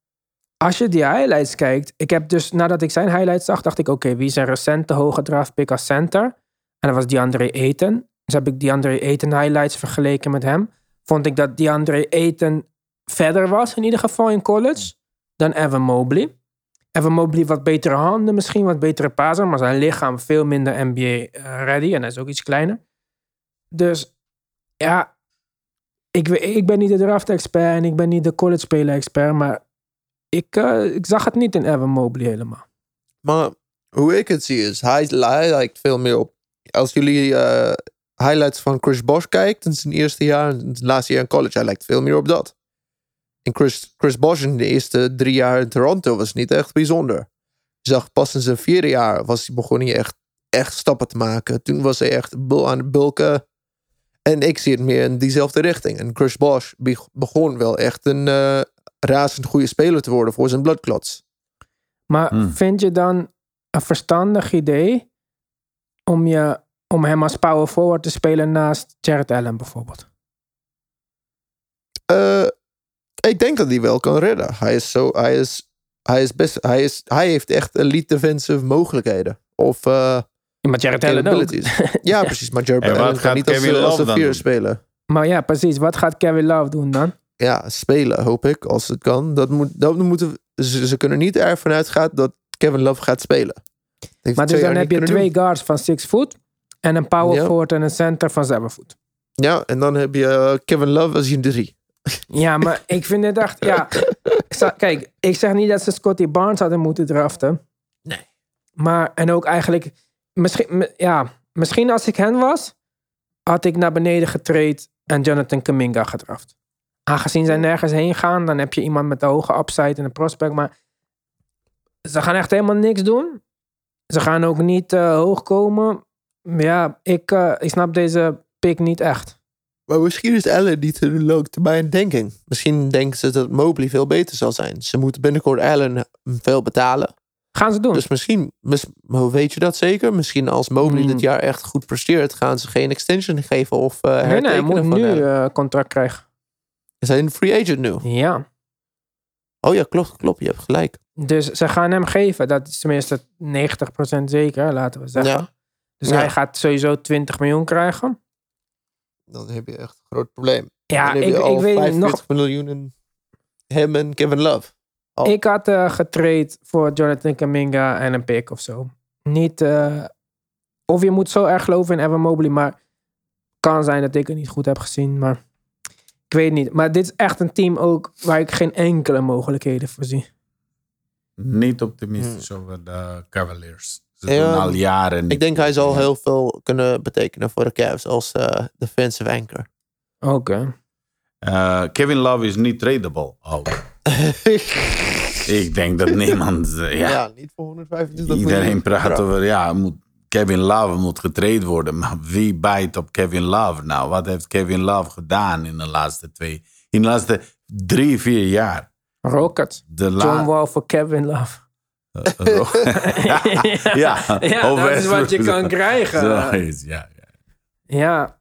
als je die highlights kijkt. Ik heb dus, nadat ik zijn highlights zag, dacht ik... Oké, wie is een recente hoge draft pick als center? En dat was DeAndre Ayton. Dus heb ik DeAndre Ayton highlights vergeleken met hem. Vond ik dat DeAndre Ayton verder was, in ieder geval in college, dan Evan Mobley. Evan Mobley wat betere handen, misschien wat betere paser, maar zijn lichaam veel minder NBA-ready en hij is ook iets kleiner. Dus ja, ik, ik ben niet de draft-expert en ik ben niet de college-speler-expert, maar ik, eh, ik zag het niet in Evan Mobley helemaal. Maar hoe ik het zie is, hij, lijkt veel meer op. Als jullie eh, highlights van Chris Bosh kijkt in zijn eerste jaar, in zijn laatste jaar in college, hij lijkt veel meer op dat. En Chris, Chris Bosh in de eerste drie jaar in Toronto was niet echt bijzonder. Je zag pas in zijn vierde jaar was hij begon hij echt, echt stappen te maken. Toen was hij echt aan het bulken. En ik zie het meer in diezelfde richting. En Chris Bosh be- begon wel echt een eh, razend goede speler te worden voor zijn bloodclots. Maar Hmm. vind je dan een verstandig idee om, je, om hem als power forward te spelen naast Jared Allen bijvoorbeeld? Eh, ik denk dat hij wel kan redden. Hij is zo, hij is, hij is best, hij is, hij heeft echt elite defensive mogelijkheden. Of eh maar Jared Allen ook. capabilities. Ja, <laughs> precies. Maar Jared Allen kan gaat niet als, Kevin als Love vier doen? spelen. Maar ja, precies. Wat gaat Kevin Love doen dan? Ja, spelen hoop ik, als het kan. Dat moet, dat moeten, ze, ze kunnen niet ervan uitgaan dat Kevin Love gaat spelen. Maar twee dus dan heb je twee guards van 6 foot en een power Ja. forward en een center van 7 foot. Ja, en dan heb je eh, Kevin Love als je drie. <laughs> Ja, maar ik vind het echt, ja. Kijk, ik zeg niet dat ze Scotty Barnes hadden moeten draften. Nee. Maar, en ook eigenlijk, misschien, ja, misschien als ik hen was, had ik naar beneden getraind en Jonathan Kaminga gedraft. Aangezien zij nergens heen gaan, dan heb je iemand met een hoge upside en een prospect. Maar ze gaan echt helemaal niks doen. Ze gaan ook niet eh, hoog komen. Ja, ik, eh, ik snap deze pick niet echt. Maar misschien is Allen niet een lange termijn denking. Misschien denken ze dat Mobley veel beter zal zijn. Ze moeten binnenkort Allen veel betalen. Gaan ze doen. Dus misschien, mis- hoe weet je dat zeker? Misschien als Mobley Hmm. dit jaar echt goed presteert, gaan ze geen extension geven of eh nee, nee, hij moet van nu eh, contract krijgen. Is hij een free agent nu? Ja. Oh ja, klopt, klopt. Je hebt gelijk. Dus ze gaan hem geven. Dat is tenminste 90% zeker, laten we zeggen. Ja. Dus Ja. hij gaat sowieso 20 miljoen krijgen. Dan heb je echt een groot probleem. Ja, dan heb ik, je al ik weet niet. 45 Nog, miljoen in hem en Kevin Love. Al. ik had eh getraind voor Jonathan Kaminga en een pick of zo. Niet, eh, of je moet zo erg geloven in Evan Mobley, maar kan zijn dat ik het niet goed heb gezien. Maar ik weet niet. Maar dit is echt een team ook waar ik geen enkele mogelijkheden voor zie. Niet optimistisch over de Cavaliers. Ze Ja, doen al jaren niet Ik denk hij zal heel veel kunnen betekenen voor de Cavs als eh, defensive anchor. Oké. Eh, Kevin Love is niet tradable. ook. <laughs> Ik denk dat niemand... eh, ja. ja, niet voor 125 iedereen praat Ja. over... Ja, moet, Kevin Love moet getraind worden. Maar wie bijt op Kevin Love nou? Wat heeft Kevin Love gedaan in de laatste twee... In de laatste drie, vier jaar? Rockets. De John Wall voor Kevin Love. <laughs> <laughs> ja, ja over- dat is wat je kan krijgen. Zoiets, ja, ja. Ja,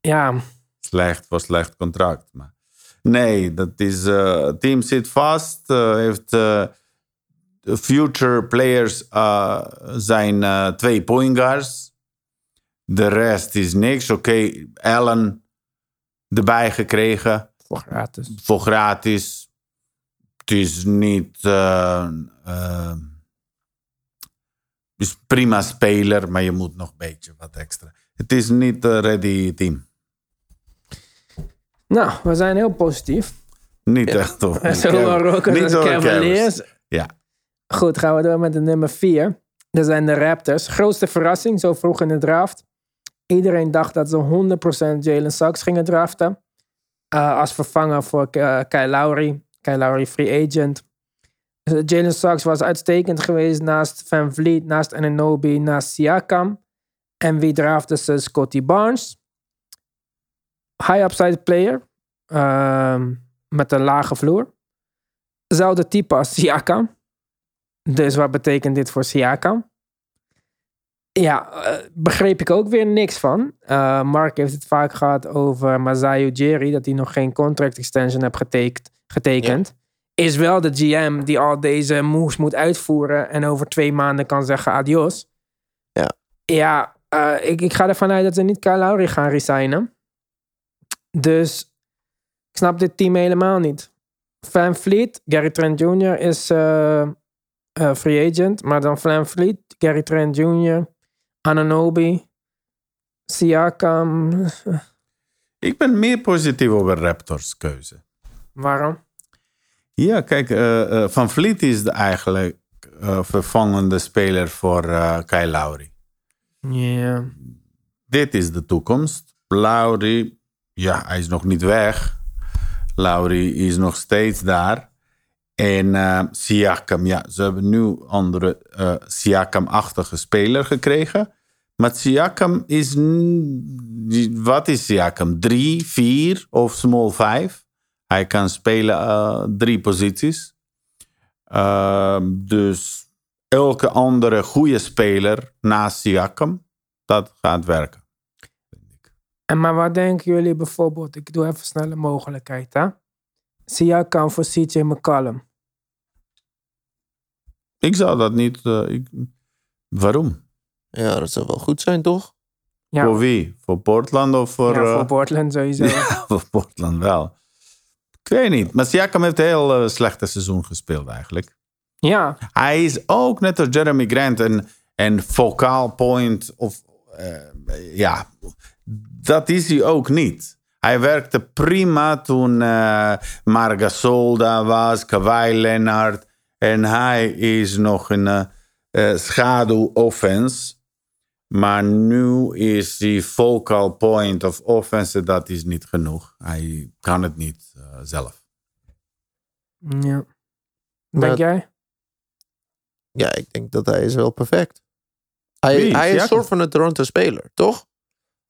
ja. Slecht voor slecht contract. Maar nee, dat is. het team zit vast. eh, heeft. eh, future players zijn twee point guards. De rest is niks. Oké, Allen erbij gekregen Voor gratis. voor gratis. Het is niet. is prima speler, maar je moet nog een beetje wat extra. Het is niet een ready team. Nou, we zijn heel positief. Niet echt. <laughs> Zowel Rockets Niet als over Cavaliers. Ja. Goed, gaan we door met de nummer 4. Dat zijn de Raptors. Grootste verrassing, zo vroeg in de draft. Iedereen dacht dat ze 100% Jalen Suggs gingen draften. Eh, als vervanger voor uh, Kyle Lowry. Kyle Lowry free agent. Dus Jalen Suggs was uitstekend geweest naast Van Vliet, naast Ananobi, naast Siakam. En wie draften ze? Scotty Barnes. High upside player. Ehm, met een lage vloer. Zelfde type als Siakam. Dus wat betekent dit voor Siakam? Ja, eh, begreep ik ook weer niks van. Eh, Mark heeft het vaak gehad over Masai Ujiri, dat hij nog geen contract extension heeft getekend. getekend. Is wel de GM die al deze moves moet uitvoeren en over twee maanden kan zeggen adios. Ja. Ja, eh, ik, ik ga ervan uit dat ze niet Kyle Lowry gaan resignen. Dus ik snap dit team helemaal niet. Van Fleet, Gary Trent Jr. is eh, eh, free agent. Maar dan Van Fleet, Gary Trent Jr., Ananobi, Siakam. Ik ben meer positief over Raptors keuze. Waarom? Ja, kijk, eh, Van Vliet is de eigenlijk vervangende speler voor Kyle Lowry. Ja. Dit is de toekomst. Lowry, ja, hij is nog niet weg. Lowry is nog steeds daar. En eh, Siakam, ja, ze hebben nu andere eh, Siakam-achtige speler gekregen. Maar Siakam is, wat is Siakam? Drie, vier of small five? Hij kan spelen eh, drie posities. Ehm, dus elke andere goede speler naast Siakam, dat gaat werken. En maar wat denken jullie bijvoorbeeld? Ik doe even snel een mogelijkheid, hè? Siakam voor CJ McCollum. Ik zou dat niet. eh, ik, waarom? Ja, dat zou wel goed zijn, toch? Ja, Voor wie? Voor Portland of voor. ja, eh, voor Portland sowieso. <laughs> Ja, voor Portland wel. Ik weet niet. Maar Siakam heeft een heel eh, slechte seizoen gespeeld eigenlijk. ja. Hij is ook net als Jeremy Grant een, een focal point. Of, eh, ja, dat is hij ook niet. Hij werkte prima toen uh, Margasol daar was, Kawhi Leonard. En hij is nog een uh, uh, schaduw-offense. Maar nu is die focal point of offense, dat is niet genoeg. Hij kan het niet uh, zelf. ja. Maar- Denk jij? Ja, ik denk dat hij is wel perfect. Hij, Wie? hij is een soort van een Toronto speler, toch?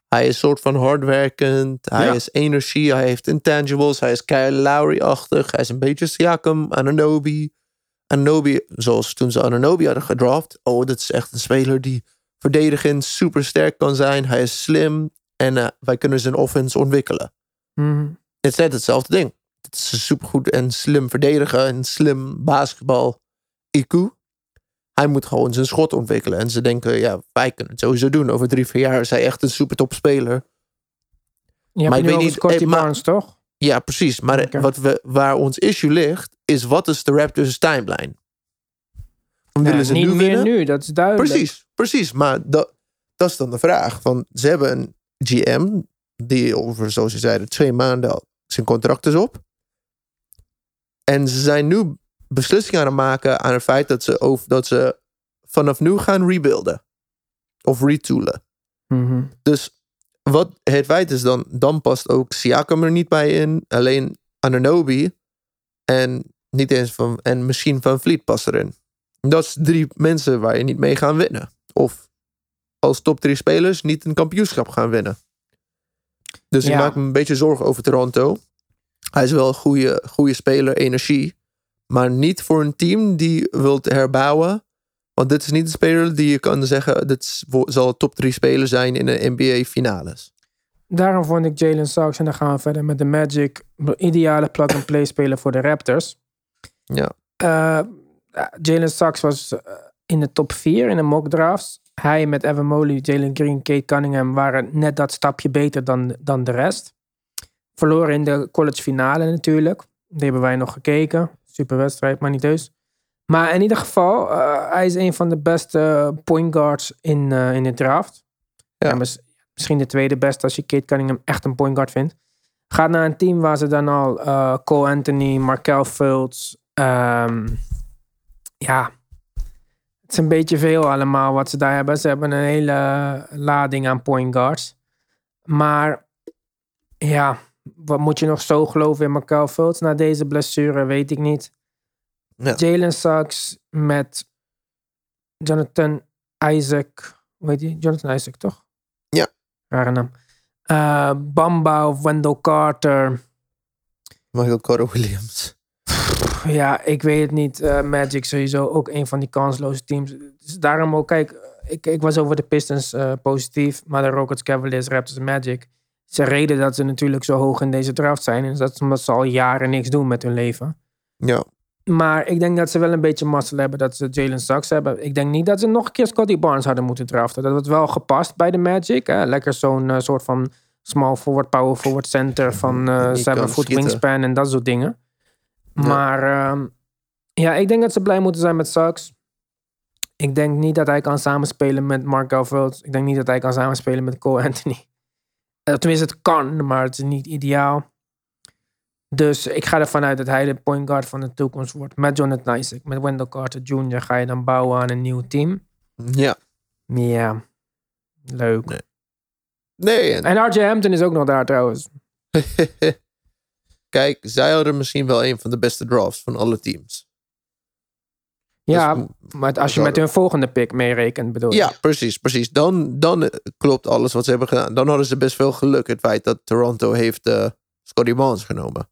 Hij is een soort van hardwerkend. Hij Ja. is energie. Hij heeft intangibles. Hij is Kyle Lowry-achtig. Hij is een beetje Siakam, Ananobi. Ananobi, zoals toen ze Ananobi hadden gedraft. Oh, dat is echt een speler die verdedigend super sterk kan zijn. Hij is slim. En eh, wij kunnen zijn offense ontwikkelen. Mhm. Het is net hetzelfde ding. Het is supergoed en slim verdedigen en slim basketbal IQ. Hij moet gewoon zijn schot ontwikkelen. En ze denken, ja, wij kunnen het sowieso doen. Over drie, vier jaar is hij echt een super top speler. Je Maar ik weet niet- Scotty eh, Barnes, toch? Ja, precies. Maar wat we, waar ons issue ligt, is wat is de Raptors timeline? Willen Ja, ze niet nu meer winnen? nu, dat is duidelijk. Precies, precies. Maar dat, dat is dan de vraag. Van, ze hebben een GM die over, zoals je zei, twee maanden zijn contract is op. En ze zijn nu beslissingen aan het maken aan het feit dat ze, over, dat ze vanaf nu gaan rebuilden. Of retoolen. Mhm. Dus wat het feit is dan, dan past ook Siakam er niet bij in. Alleen Ananobi en niet eens van, en misschien Van Vliet past erin. Dat is drie mensen waar je niet mee gaan winnen. Of als top drie spelers niet een kampioenschap gaan winnen. Dus ik maak me een beetje zorgen over Toronto. Hij is wel een goede, goede speler, energie. Maar niet voor een team die wilt herbouwen. Want dit is niet een speler die je kan zeggen... dit zal top 3 speler zijn in de NBA finales. Daarom vond ik Jalen Suggs, en dan gaan we verder met de Magic, de ideale plug-and-play speler voor de Raptors. Ja. Eh, ja, Jalen Suggs was eh, in de top 4 in de mock drafts. Hij met Evan Mobley, Jalen Green, Kate Cunningham waren net dat stapje beter dan, dan de rest. Verloren in de college finale natuurlijk. Die hebben wij nog gekeken. Super wedstrijd, maar niet dus. Maar in ieder geval, eh, hij is een van de beste point guards in, eh, in de draft. Ja. Ja, mis- misschien de tweede beste als je Kate Cunningham echt een point guard vindt. Gaat naar een team waar ze dan al eh, Cole Anthony, Markel Fultz. ehm, ja, het is een beetje veel allemaal wat ze daar hebben. Ze hebben een hele lading aan point guards. Maar ja, wat moet je nog zo geloven in Markel Fultz na deze blessure, weet ik niet. Ja. Jalen Suggs met Jonathan Isaac. Hoe heet die? Jonathan Isaac, toch? Ja. Rare naam. Eh, Bamba of Wendell Carter. Michael Carter Williams. Ja, ik weet het niet. Eh, Magic sowieso ook een van die kansloze teams. Dus daarom ook, kijk, ik, ik was over de Pistons eh, positief. Maar de Rockets, Cavaliers, Raptors en Magic. Ze reden dat ze natuurlijk zo hoog in deze draft zijn. En dat omdat ze al jaren niks doen met hun leven. Ja, Maar ik denk dat ze wel een beetje mazzel hebben dat ze Jalen Suggs hebben. Ik denk niet dat ze nog een keer Scotty Barnes hadden moeten draften. Dat had wel gepast bij de Magic. Hè? Lekker zo'n eh, soort van small forward, power forward center van eh Die 7 kan foot schieten. wingspan en dat soort dingen. Ja. Maar ehm, ja, ik denk dat ze blij moeten zijn met Suggs. Ik denk niet dat hij kan samenspelen met Mark Fultz. Ik denk niet dat hij kan samenspelen met Cole Anthony. Eh, tenminste, het kan, maar het is niet ideaal. Dus ik ga ervan uit dat hij de point guard van de toekomst wordt. Met Jonathan Isaac, met Wendell Carter Jr. ga je dan bouwen aan een nieuw team. ja. Ja, leuk. Nee. Nee, en En RJ Hampton is ook nog daar trouwens. <laughs> kijk, zij hadden misschien wel een van de beste drafts van alle teams. Ja, Dus, maar als je met hun volgende pick meerekent, bedoel ja, je? precies, precies. Dan, dan klopt alles wat ze hebben gedaan. Dan hadden ze best veel geluk. Het feit dat Toronto heeft eh Scotty Barnes genomen.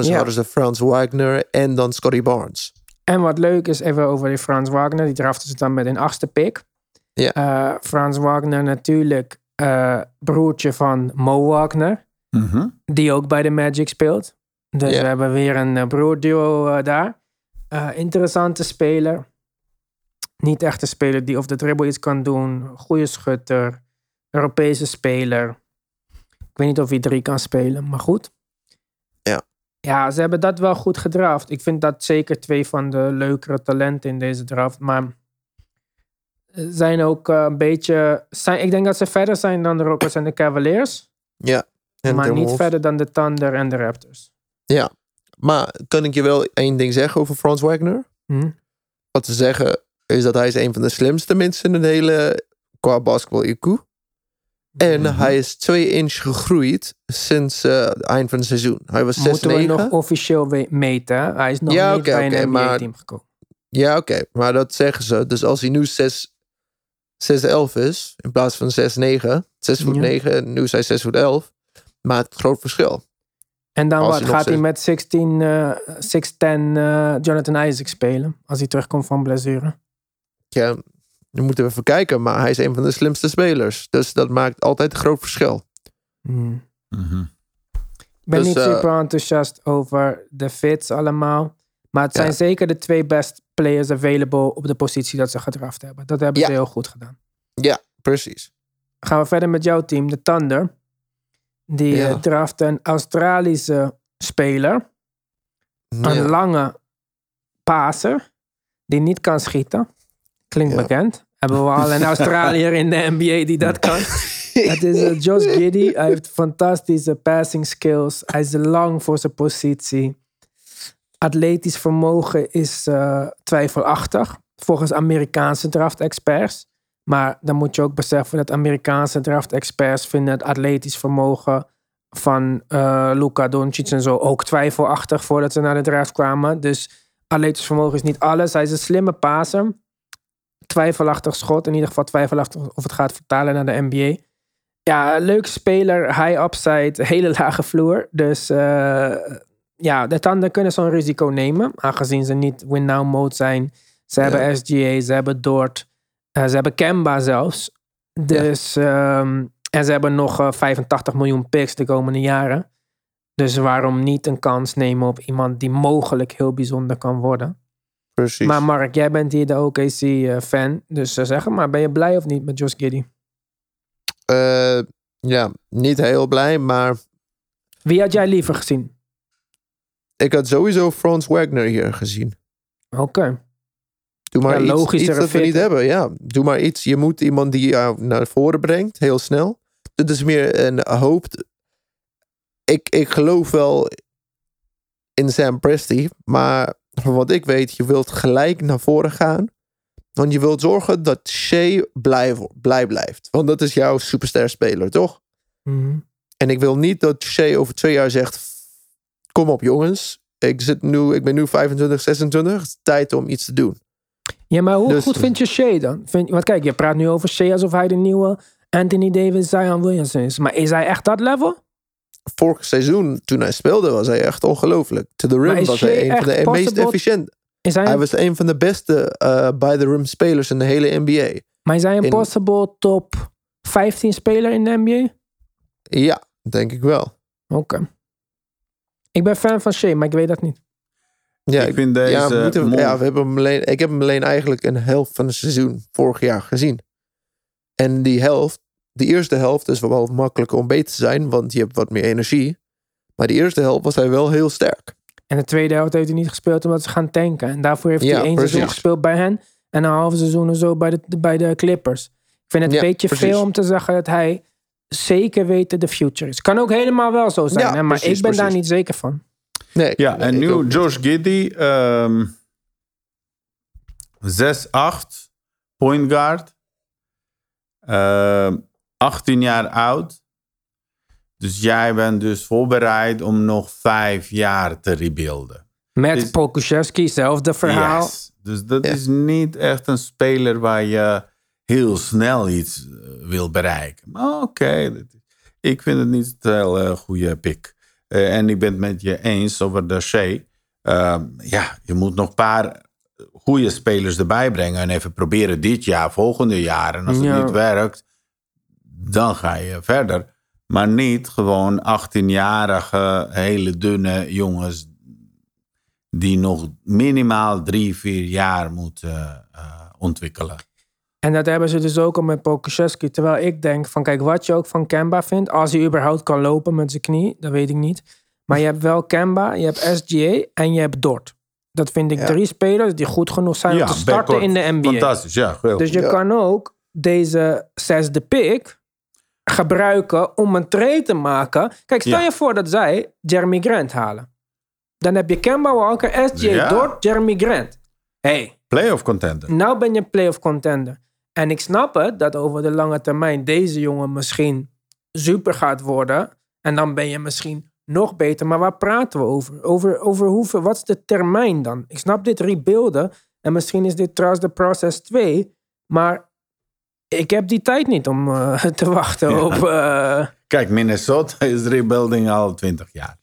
Ja. hadden ze Frans Wagner en dan Scotty Barnes. En wat leuk is, even over die Frans Wagner. Die draften ze dan met een achtste pick. Ja. Eh, Frans Wagner natuurlijk eh, broertje van Mo Wagner. Mhm. Die ook bij de Magic speelt. Dus Ja. we hebben weer een uh, broerduo daar. Eh, interessante speler. Niet echt een speler die of de dribbel iets kan doen. Goede schutter. Europese speler. Ik weet niet of hij drie kan spelen, maar goed. Ja. Ja, ze hebben dat wel goed gedraft. Ik vind dat zeker twee van de leukere talenten in deze draft. Maar zijn ook eh, een beetje... Zijn, ik denk dat ze verder zijn dan de Rockets en de Cavaliers. Ja. En maar niet verder dan de Thunder en de Raptors. Maar kan ik je wel één ding zeggen over Frans Wagner? Hm? Wat ze zeggen is dat hij is een van de slimste mensen in het hele qua basketbal IQ. En Mhm. hij is 2 inch gegroeid sinds eh, het eind van het seizoen. Hij was 6'9. Moeten we nog officieel meten. Hij is nog Ja, niet bij een NBA-team gekomen. Ja, oké. Maar dat zeggen ze. Dus als hij nu 6, 6'11 is, in plaats van 6'9. 6 voet Ja. 9 en nu is hij 6 voet 11. Maar het groot verschil. En dan wat? hij Gaat hij met 16, eh 6'10 eh, Jonathan Isaac spelen? Als hij terugkomt van blessure. Ja, nu moeten we even kijken. Maar hij is een van de slimste spelers. Dus dat maakt altijd een groot verschil. Hm. Mhm. Ik ben Dus, niet eh, super enthousiast over de fits allemaal. Maar het Ja. zijn zeker de twee best players available op de positie dat ze gedraft hebben. Dat hebben Ja. ze heel goed gedaan. Ja, precies. Gaan we verder met jouw team, de Thunder. Die Ja. eh, draft een Australische speler. Een lange paser die niet kan schieten. Klinkt Ja. bekend. Hebben we al een <laughs> Australiër in de NBA die dat kan. <laughs> Het is eh, Josh Giddy. Hij heeft fantastische passing skills. Hij is lang voor zijn positie. Atletisch vermogen is eh, twijfelachtig. volgens Amerikaanse draft-experts. Maar dan moet je ook beseffen dat Amerikaanse draft-experts vinden het atletisch vermogen van uh, Luka Doncic en zo ook twijfelachtig voordat ze naar de draft kwamen. Dus atletisch vermogen is niet alles. Hij is een slimme paser. Twijfelachtig schot. In ieder geval twijfelachtig of het gaat vertalen naar de NBA. Ja, leuke speler. High upside. <laughs> Hele lage vloer. Dus uh, ja, de tanden kunnen zo'n risico nemen. Aangezien ze niet win-now mode zijn. Ze hebben SGA, ze hebben Dort. Uh, ze hebben Kemba zelfs. Dus, ja. um, en ze hebben nog uh, 85 miljoen picks de komende jaren. Dus waarom niet een kans nemen op iemand die mogelijk heel bijzonder kan worden? Precies. Maar Mark, jij bent hier de OKC-fan. dus zeg maar, ben je blij of niet met Josh Giddy? Uh, ja, niet heel blij, maar... Wie had jij liever gezien? Ik had sowieso Frans Wagner hier gezien. Oké. Okay. Doe maar ja, iets, iets dat we niet hebben. Ja, doe maar iets. Je moet iemand die jou naar voren brengt, heel snel. Dit is meer een hoop. Ik, ik geloof wel in Sam Presti, maar van wat ik weet, je wilt gelijk naar voren gaan. Want je wilt zorgen dat Shea blij, blij blijft. Want dat is jouw superster speler, toch? Mm -hmm. En ik wil niet dat Shea over twee jaar zegt: Kom op, jongens. Ik, zit nu, ik ben nu 25, 26. Het is tijd om iets te doen. Ja, maar hoe dus, goed vind je Shea dan? Vind, want kijk, je praat nu over Shea alsof hij de nieuwe Anthony Davis, Zion Williamson is. Maar is hij echt dat level? Vorig seizoen, toen hij speelde, was hij echt ongelooflijk. To the rim was hij een van de meest efficiënte. Hij, hij, was een van de beste uh, by the rim spelers in de hele NBA. Maar is hij een in... possible top 15 speler in de NBA? Ja, denk ik wel. Oké. Okay. Ik ben fan van Shea, maar ik weet dat niet. Ja, ik vind deze ja, we, ja, we hebben hem alleen, ik heb hem alleen eigenlijk een helft van het seizoen vorig jaar gezien. En die helft, de eerste helft is wel makkelijker om beter te zijn, want je hebt wat meer energie. Maar de eerste helft was hij wel heel sterk. En de tweede helft heeft hij niet gespeeld omdat ze gaan tanken. En daarvoor heeft ja, hij één precies. seizoen gespeeld bij hen. En een half seizoen of zo bij de, bij de Clippers. Ik vind het een beetje precies. veel om te zeggen dat hij zeker weet de future is. Kan ook helemaal wel zo zijn, hè? maar precies, ik ben daar niet zeker van. Nee, ja, nee, en nu Josh Giddy, um, 6'8, point guard. Uh, 18 jaar oud. Dus jij bent dus voorbereid om nog vijf jaar te rebuilden. Met dus, Pokushevski, zelfde verhaal. Yes. Dus dat ja. is niet echt een speler waar je heel snel iets wil bereiken. Maar oké, okay, ik vind het niet een heel uh, goede pick. Uh, en ik ben het met je eens over de Shea. Uh, ja, je moet nog een paar goede spelers erbij brengen. En even proberen dit jaar, volgende jaar. En als het ja. niet werkt, dan ga je verder. Maar niet gewoon 18-jarige, hele dunne jongens. die nog minimaal drie, vier jaar moeten uh, ontwikkelen. En dat hebben ze dus ook al met Pokushevski. Terwijl ik denk van kijk, wat je ook van Kemba vindt. Als hij überhaupt kan lopen met zijn knie, dat weet ik niet. Maar je hebt wel Kemba, je hebt SGA en je hebt Dort. Dat vind ik ja. drie spelers die goed genoeg zijn ja, om te starten in de NBA. Fantastisch, ja. Geweldig. Dus je ja. kan ook deze zesde pick gebruiken om een trade te maken. Kijk, stel je voor dat zij Jeremy Grant halen. Dan heb je Kemba Walker, SGA Dort, Jeremy Grant. Hey. Playoff contender. Nou ben je playoff contender. En ik snap het dat over de lange termijn deze jongen misschien super gaat worden. En dan ben je misschien nog beter. Maar waar praten we over? Over, over hoeveel, wat is de termijn dan? Ik snap dit rebuilden. En misschien is dit trust the process 2. Maar ik heb die tijd niet om uh, <laughs> te wachten ja. op. Uh... Kijk, Minnesota is rebuilding al 20 jaar.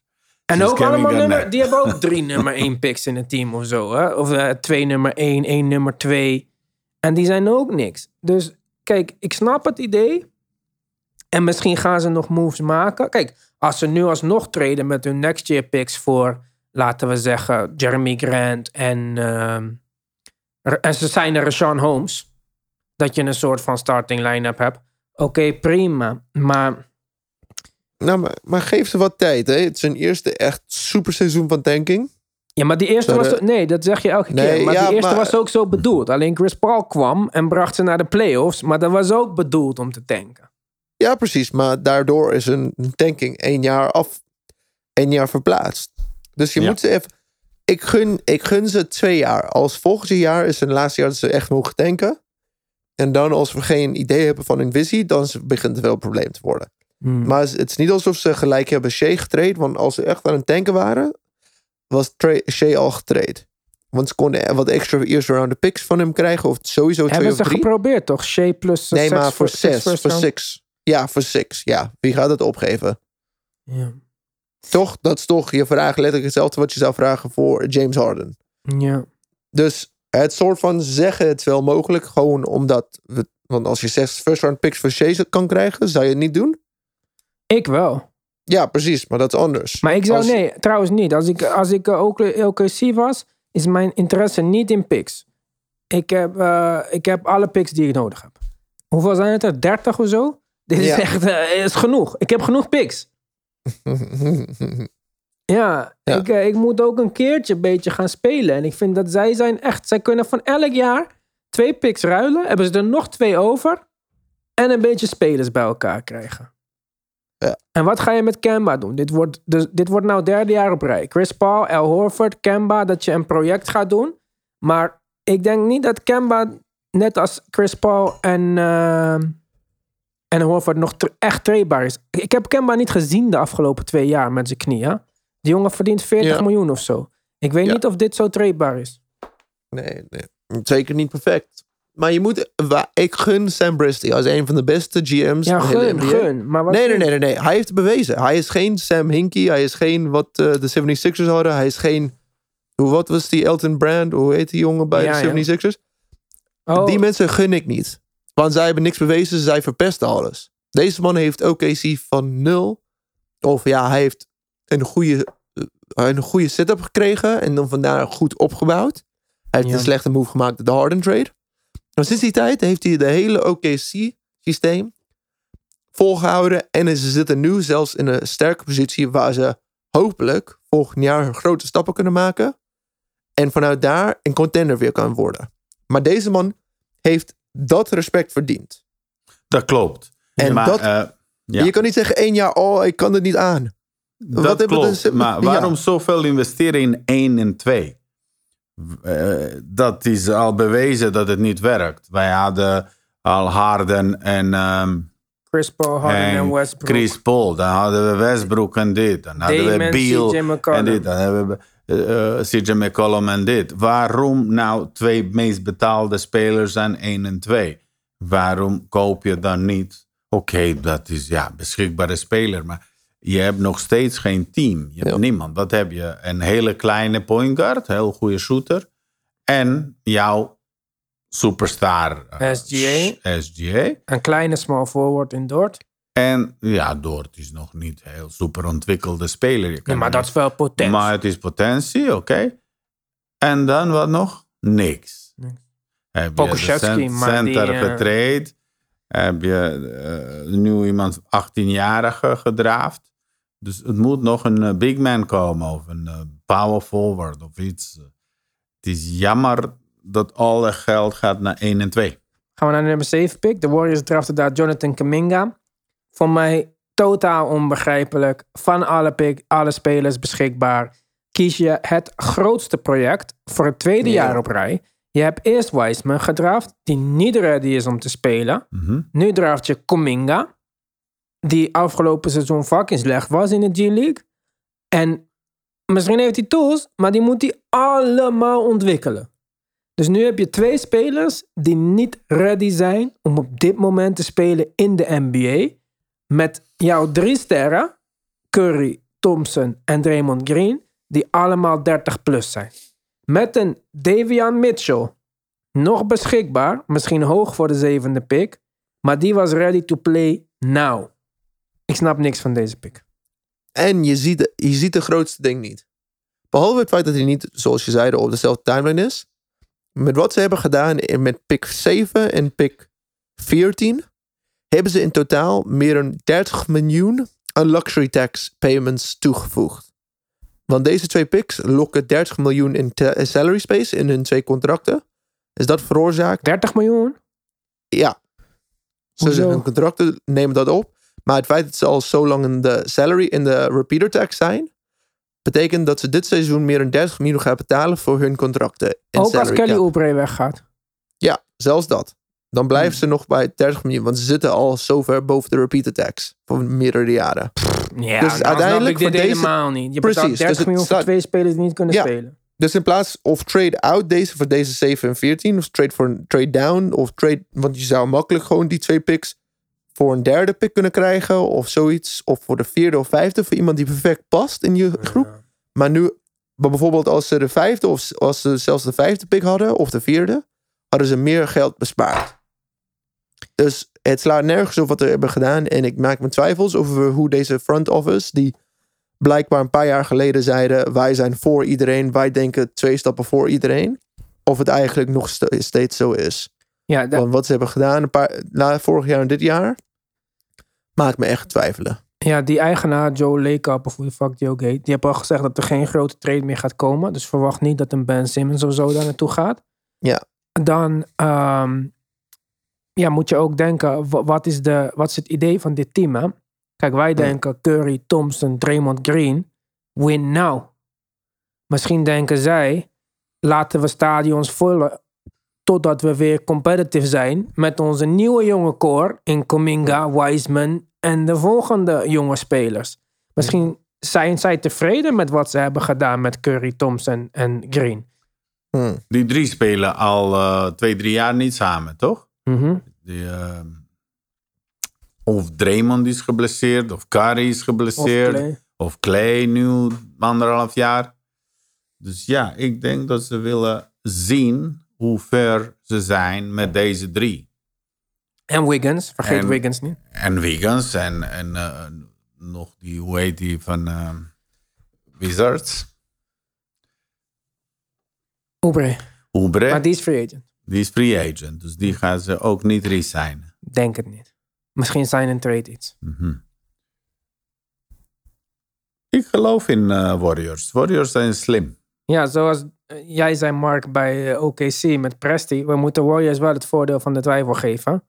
En ook allemaal nummer, die hebben ook drie <laughs> nummer 1 picks in het team of zo. Hè? Of uh, twee nummer 1, één nummer 2. En die zijn ook niks. Dus kijk, ik snap het idee. En misschien gaan ze nog moves maken. Kijk, als ze nu alsnog treden met hun next year picks voor, laten we zeggen, Jeremy Grant en, uh, en ze zijn er Sean Holmes. Dat je een soort van starting line-up hebt. Oké, prima. Maar. Nou, maar, geef ze wat tijd. Hè? Het is een eerste echt superseizoen van tanking. Ja, maar die eerste Sorry. was... Nee, dat zeg je elke nee, keer. Maar ja, die eerste maar... was ook zo bedoeld. Alleen Chris Paul kwam en bracht ze naar de playoffs. Maar dat was ook bedoeld om te tanken. Ja, precies. Maar daardoor is een tanking één jaar af. één jaar verplaatst. Dus je ja. moet ze even... ik, gun, ik gun ze twee jaar. Als volgend jaar is het laatste jaar dat ze echt mogen tanken. En dan als we geen idee hebben van hun visie, dan begint het wel een probleem te worden. Hmm. Maar het is niet alsof ze gelijk hebben Shea getraind. Want als ze echt aan het tanken waren, was Shea al getraind. Want ze konden wat extra eerste round picks van hem krijgen. Of sowieso twee Hebben ze geprobeerd toch? Shea plus Nee, maar voor zes. Voor six. Ja, voor six. Ja, wie gaat het opgeven? Ja. Toch? Dat is toch, je vraagt letterlijk hetzelfde wat je zou vragen voor James Harden. ja. Dus het soort van zeggen het wel mogelijk. Gewoon omdat, we, want als je zes first round picks voor Shea kan krijgen, zou je het niet doen? Ik wel. Ja, precies. Maar dat is anders. Maar ik zou, Als- nee, trouwens niet. Als ik, als ik ook LKC was, is mijn interesse niet in picks. Ik heb, eh, ik heb alle picks die ik nodig heb. Hoeveel zijn het er? 30 of zo? <laughs> Dit is Ja. echt eh, is genoeg. Ik heb genoeg picks. <laughs> Ja, Ja. Ik, eh, ik moet ook een keertje een beetje gaan spelen. En ik vind dat zij zijn echt... Zij kunnen van elk jaar twee picks ruilen. Hebben ze er nog twee over. En een beetje spelers bij elkaar krijgen. Ja. En wat ga je met Kemba doen? Dit wordt, dus, dit wordt nou derde jaar op rij. Chris Paul, Al Horford, Kemba. Dat je een project gaat doen. Maar ik denk niet dat Kemba... Net als Chris Paul en... eh, en Horford nog echt tradebaar is. Ik heb Kemba niet gezien de afgelopen twee jaar met zijn knieën. Die jongen verdient 40 Ja. miljoen of zo. Ik weet Ja. niet of dit zo tradebaar is. Nee, nee. Zeker niet perfect. Maar je moet... wa- Ik gun Sam Presti als een van de beste GM's Ja, in de hele gun, NBA. gun. Maar wat Nee, nee, nee, nee, nee. Hij heeft het bewezen. Hij is geen Sam Hinkie. Hij is geen wat eh, de 76ers hadden. Hij is geen... Hoe, wat was die Elton Brand? Hoe heet die jongen bij Ja, ja. de 76ers? Oh, Die mensen gun ik niet. Want zij hebben niks bewezen. Zij verpesten alles. Deze man heeft OKC van nul. Of ja, hij heeft een goede, eh, een goede setup gekregen. En dan vandaar goed opgebouwd. Hij heeft Ja. een slechte move gemaakt met de Harden trade. Maar sinds die tijd heeft hij de hele OKC-systeem volgehouden. En ze zitten nu zelfs in een sterke positie waar ze hopelijk volgend jaar grote stappen kunnen maken. En vanuit daar een contender weer kan worden. Maar deze man heeft dat respect verdiend. Dat klopt. En maar, dat- eh, ja, Je kan niet zeggen één jaar, oh, ik kan het niet aan. dat wat klopt. de- maar ja. waarom zoveel investeren in 1 en 2? Eh, dat is al bewezen dat het niet werkt. Wij hadden al Harden en, ehm, Chris Paul, Harden en, en Westbrook. Chris Paul. Dan hadden we Westbrook en dit. Dan hadden we Beal en dit. Dan hebben we eh, eh, CJ McCollum en dit. Waarom nou twee meest betaalde spelers zijn 1 en 2? Waarom koop je dan niet? Oké, dat is ja, beschikbare speler, maar je hebt nog steeds geen team. Je hebt Ja. niemand. Wat heb je? Een hele kleine point guard, heel goede shooter. En jouw superstar eh, SGA. SGA. Een kleine small forward in Dort. En ja, Dort is nog niet een heel super ontwikkelde speler. Je Ja, kan maar dat is wel potent. maar het is potentie, oké. En dan wat nog? Niks. Niks. Heb je de Pokusevski, cent- maar die, center eh, getraind. Heb je eh, nu iemand 18-jarige gedraafd. Dus het moet nog een eh, big man komen. Of een eh, power forward of iets. Het is jammer dat alle geld gaat naar 1 en 2. Gaan we naar de nummer 7 pick. De Warriors draften daar Jonathan Kaminga. Voor mij totaal onbegrijpelijk. Van alle, pick, alle spelers beschikbaar. Kies je het grootste project voor het tweede Ja. jaar op rij. Je hebt eerst Wiseman gedraft, die niet ready is om te spelen. Mhm. Nu draft je Kominga, die afgelopen seizoen fucking slecht was in de G-League. En misschien heeft hij tools, maar die moet hij allemaal ontwikkelen. Dus nu heb je twee spelers die niet ready zijn om op dit moment te spelen in de NBA. Met jouw drie sterren, Curry, Thompson en Draymond Green, die allemaal 30 plus zijn. Met een Davian Mitchell, nog beschikbaar, misschien hoog voor de zevende pick, maar die was ready to play now. Ik snap niks van deze pick. En je ziet, je ziet de grootste ding niet. Behalve het feit dat hij niet, zoals je zei, op dezelfde timeline is. Met wat ze hebben gedaan met pick 7 en pick 14, hebben ze in totaal meer dan 30 miljoen aan luxury tax payments toegevoegd. Want deze twee picks lokken 30 miljoen in salary space in hun twee contracten. Dus dat veroorzaakt 30 miljoen? ja. Ze Hoezo? hun contracten nemen dat op. Maar het feit dat ze al zo lang in de salary in de repeater tax zijn, betekent dat ze dit seizoen meer dan 30 miljoen gaan betalen voor hun contracten. en Ook als Kelly. Oubre weggaat. Ja, zelfs dat. Dan blijven Hmm. ze nog bij 30 miljoen, want ze zitten al zover boven de repeat tax voor meerdere jaren. Ja, Dus nou, uiteindelijk snap ik dit deze- helemaal niet. Je Precies, betaalt 30 dus het miljoen voor twee spelers die niet kunnen Ja. spelen. Dus in plaats of trade out deze voor deze 7 en 14, of trade voor een trade down, of trade, want je zou makkelijk gewoon die twee picks voor een derde pick kunnen krijgen, of zoiets, of voor de vierde of vijfde, voor iemand die perfect past in je groep. Maar nu, maar bijvoorbeeld als ze de vijfde, of als ze zelfs de vijfde pick hadden, of de vierde, hadden ze meer geld bespaard. Dus het slaat nergens op wat ze hebben gedaan. En ik maak me twijfels over hoe deze front office, die blijkbaar een paar jaar geleden zeiden: wij zijn voor iedereen, wij denken twee stappen voor iedereen. Of het eigenlijk nog st- steeds zo is. Ja, Want wat ze hebben gedaan, een paar, na vorig jaar en dit jaar, maakt me echt twijfelen. ja, die eigenaar, Joe Lakeup, of hoe de fuck die ook heet, die heeft al gezegd dat er geen grote trade meer gaat komen. Dus verwacht niet dat een Ben Simmons of zo daar naartoe gaat. Ja. Dan ehm, ja, moet je ook denken, wa- wat is, de, wat is het idee van dit team? Hè? Kijk, wij denken Curry, Thompson, Draymond Green, win now. Misschien denken zij, laten we stadions vullen totdat we weer competitive zijn met onze nieuwe jonge core in Kuminga, Wiseman en de volgende jonge spelers. Misschien zijn zij tevreden met wat ze hebben gedaan met Curry, Thompson en Green. Hm. Die drie spelen al eh, twee, drie jaar niet samen, toch? Mhm. Die, ehm, of Draymond is geblesseerd, of Curry is Of geblesseerd, Clay. of Clay nu anderhalf jaar. Dus ja, ik denk dat ze willen zien hoe ver ze zijn met deze drie. En Wiggins, vergeet En- Wiggins niet. En Wiggins en, en eh, nog die, hoe heet die van ehm, Wizards? Oubre, Oubre, maar die is free agent. die is free agent. Dus die gaan ze ook niet resignen. Denk het niet. Misschien zijn een trade iets. Mhm. Ik geloof in eh, Warriors. Warriors zijn slim. Ja, zoals eh, jij zei, Mark, bij eh, OKC met Presti. We moeten Warriors wel het voordeel van de twijfel geven.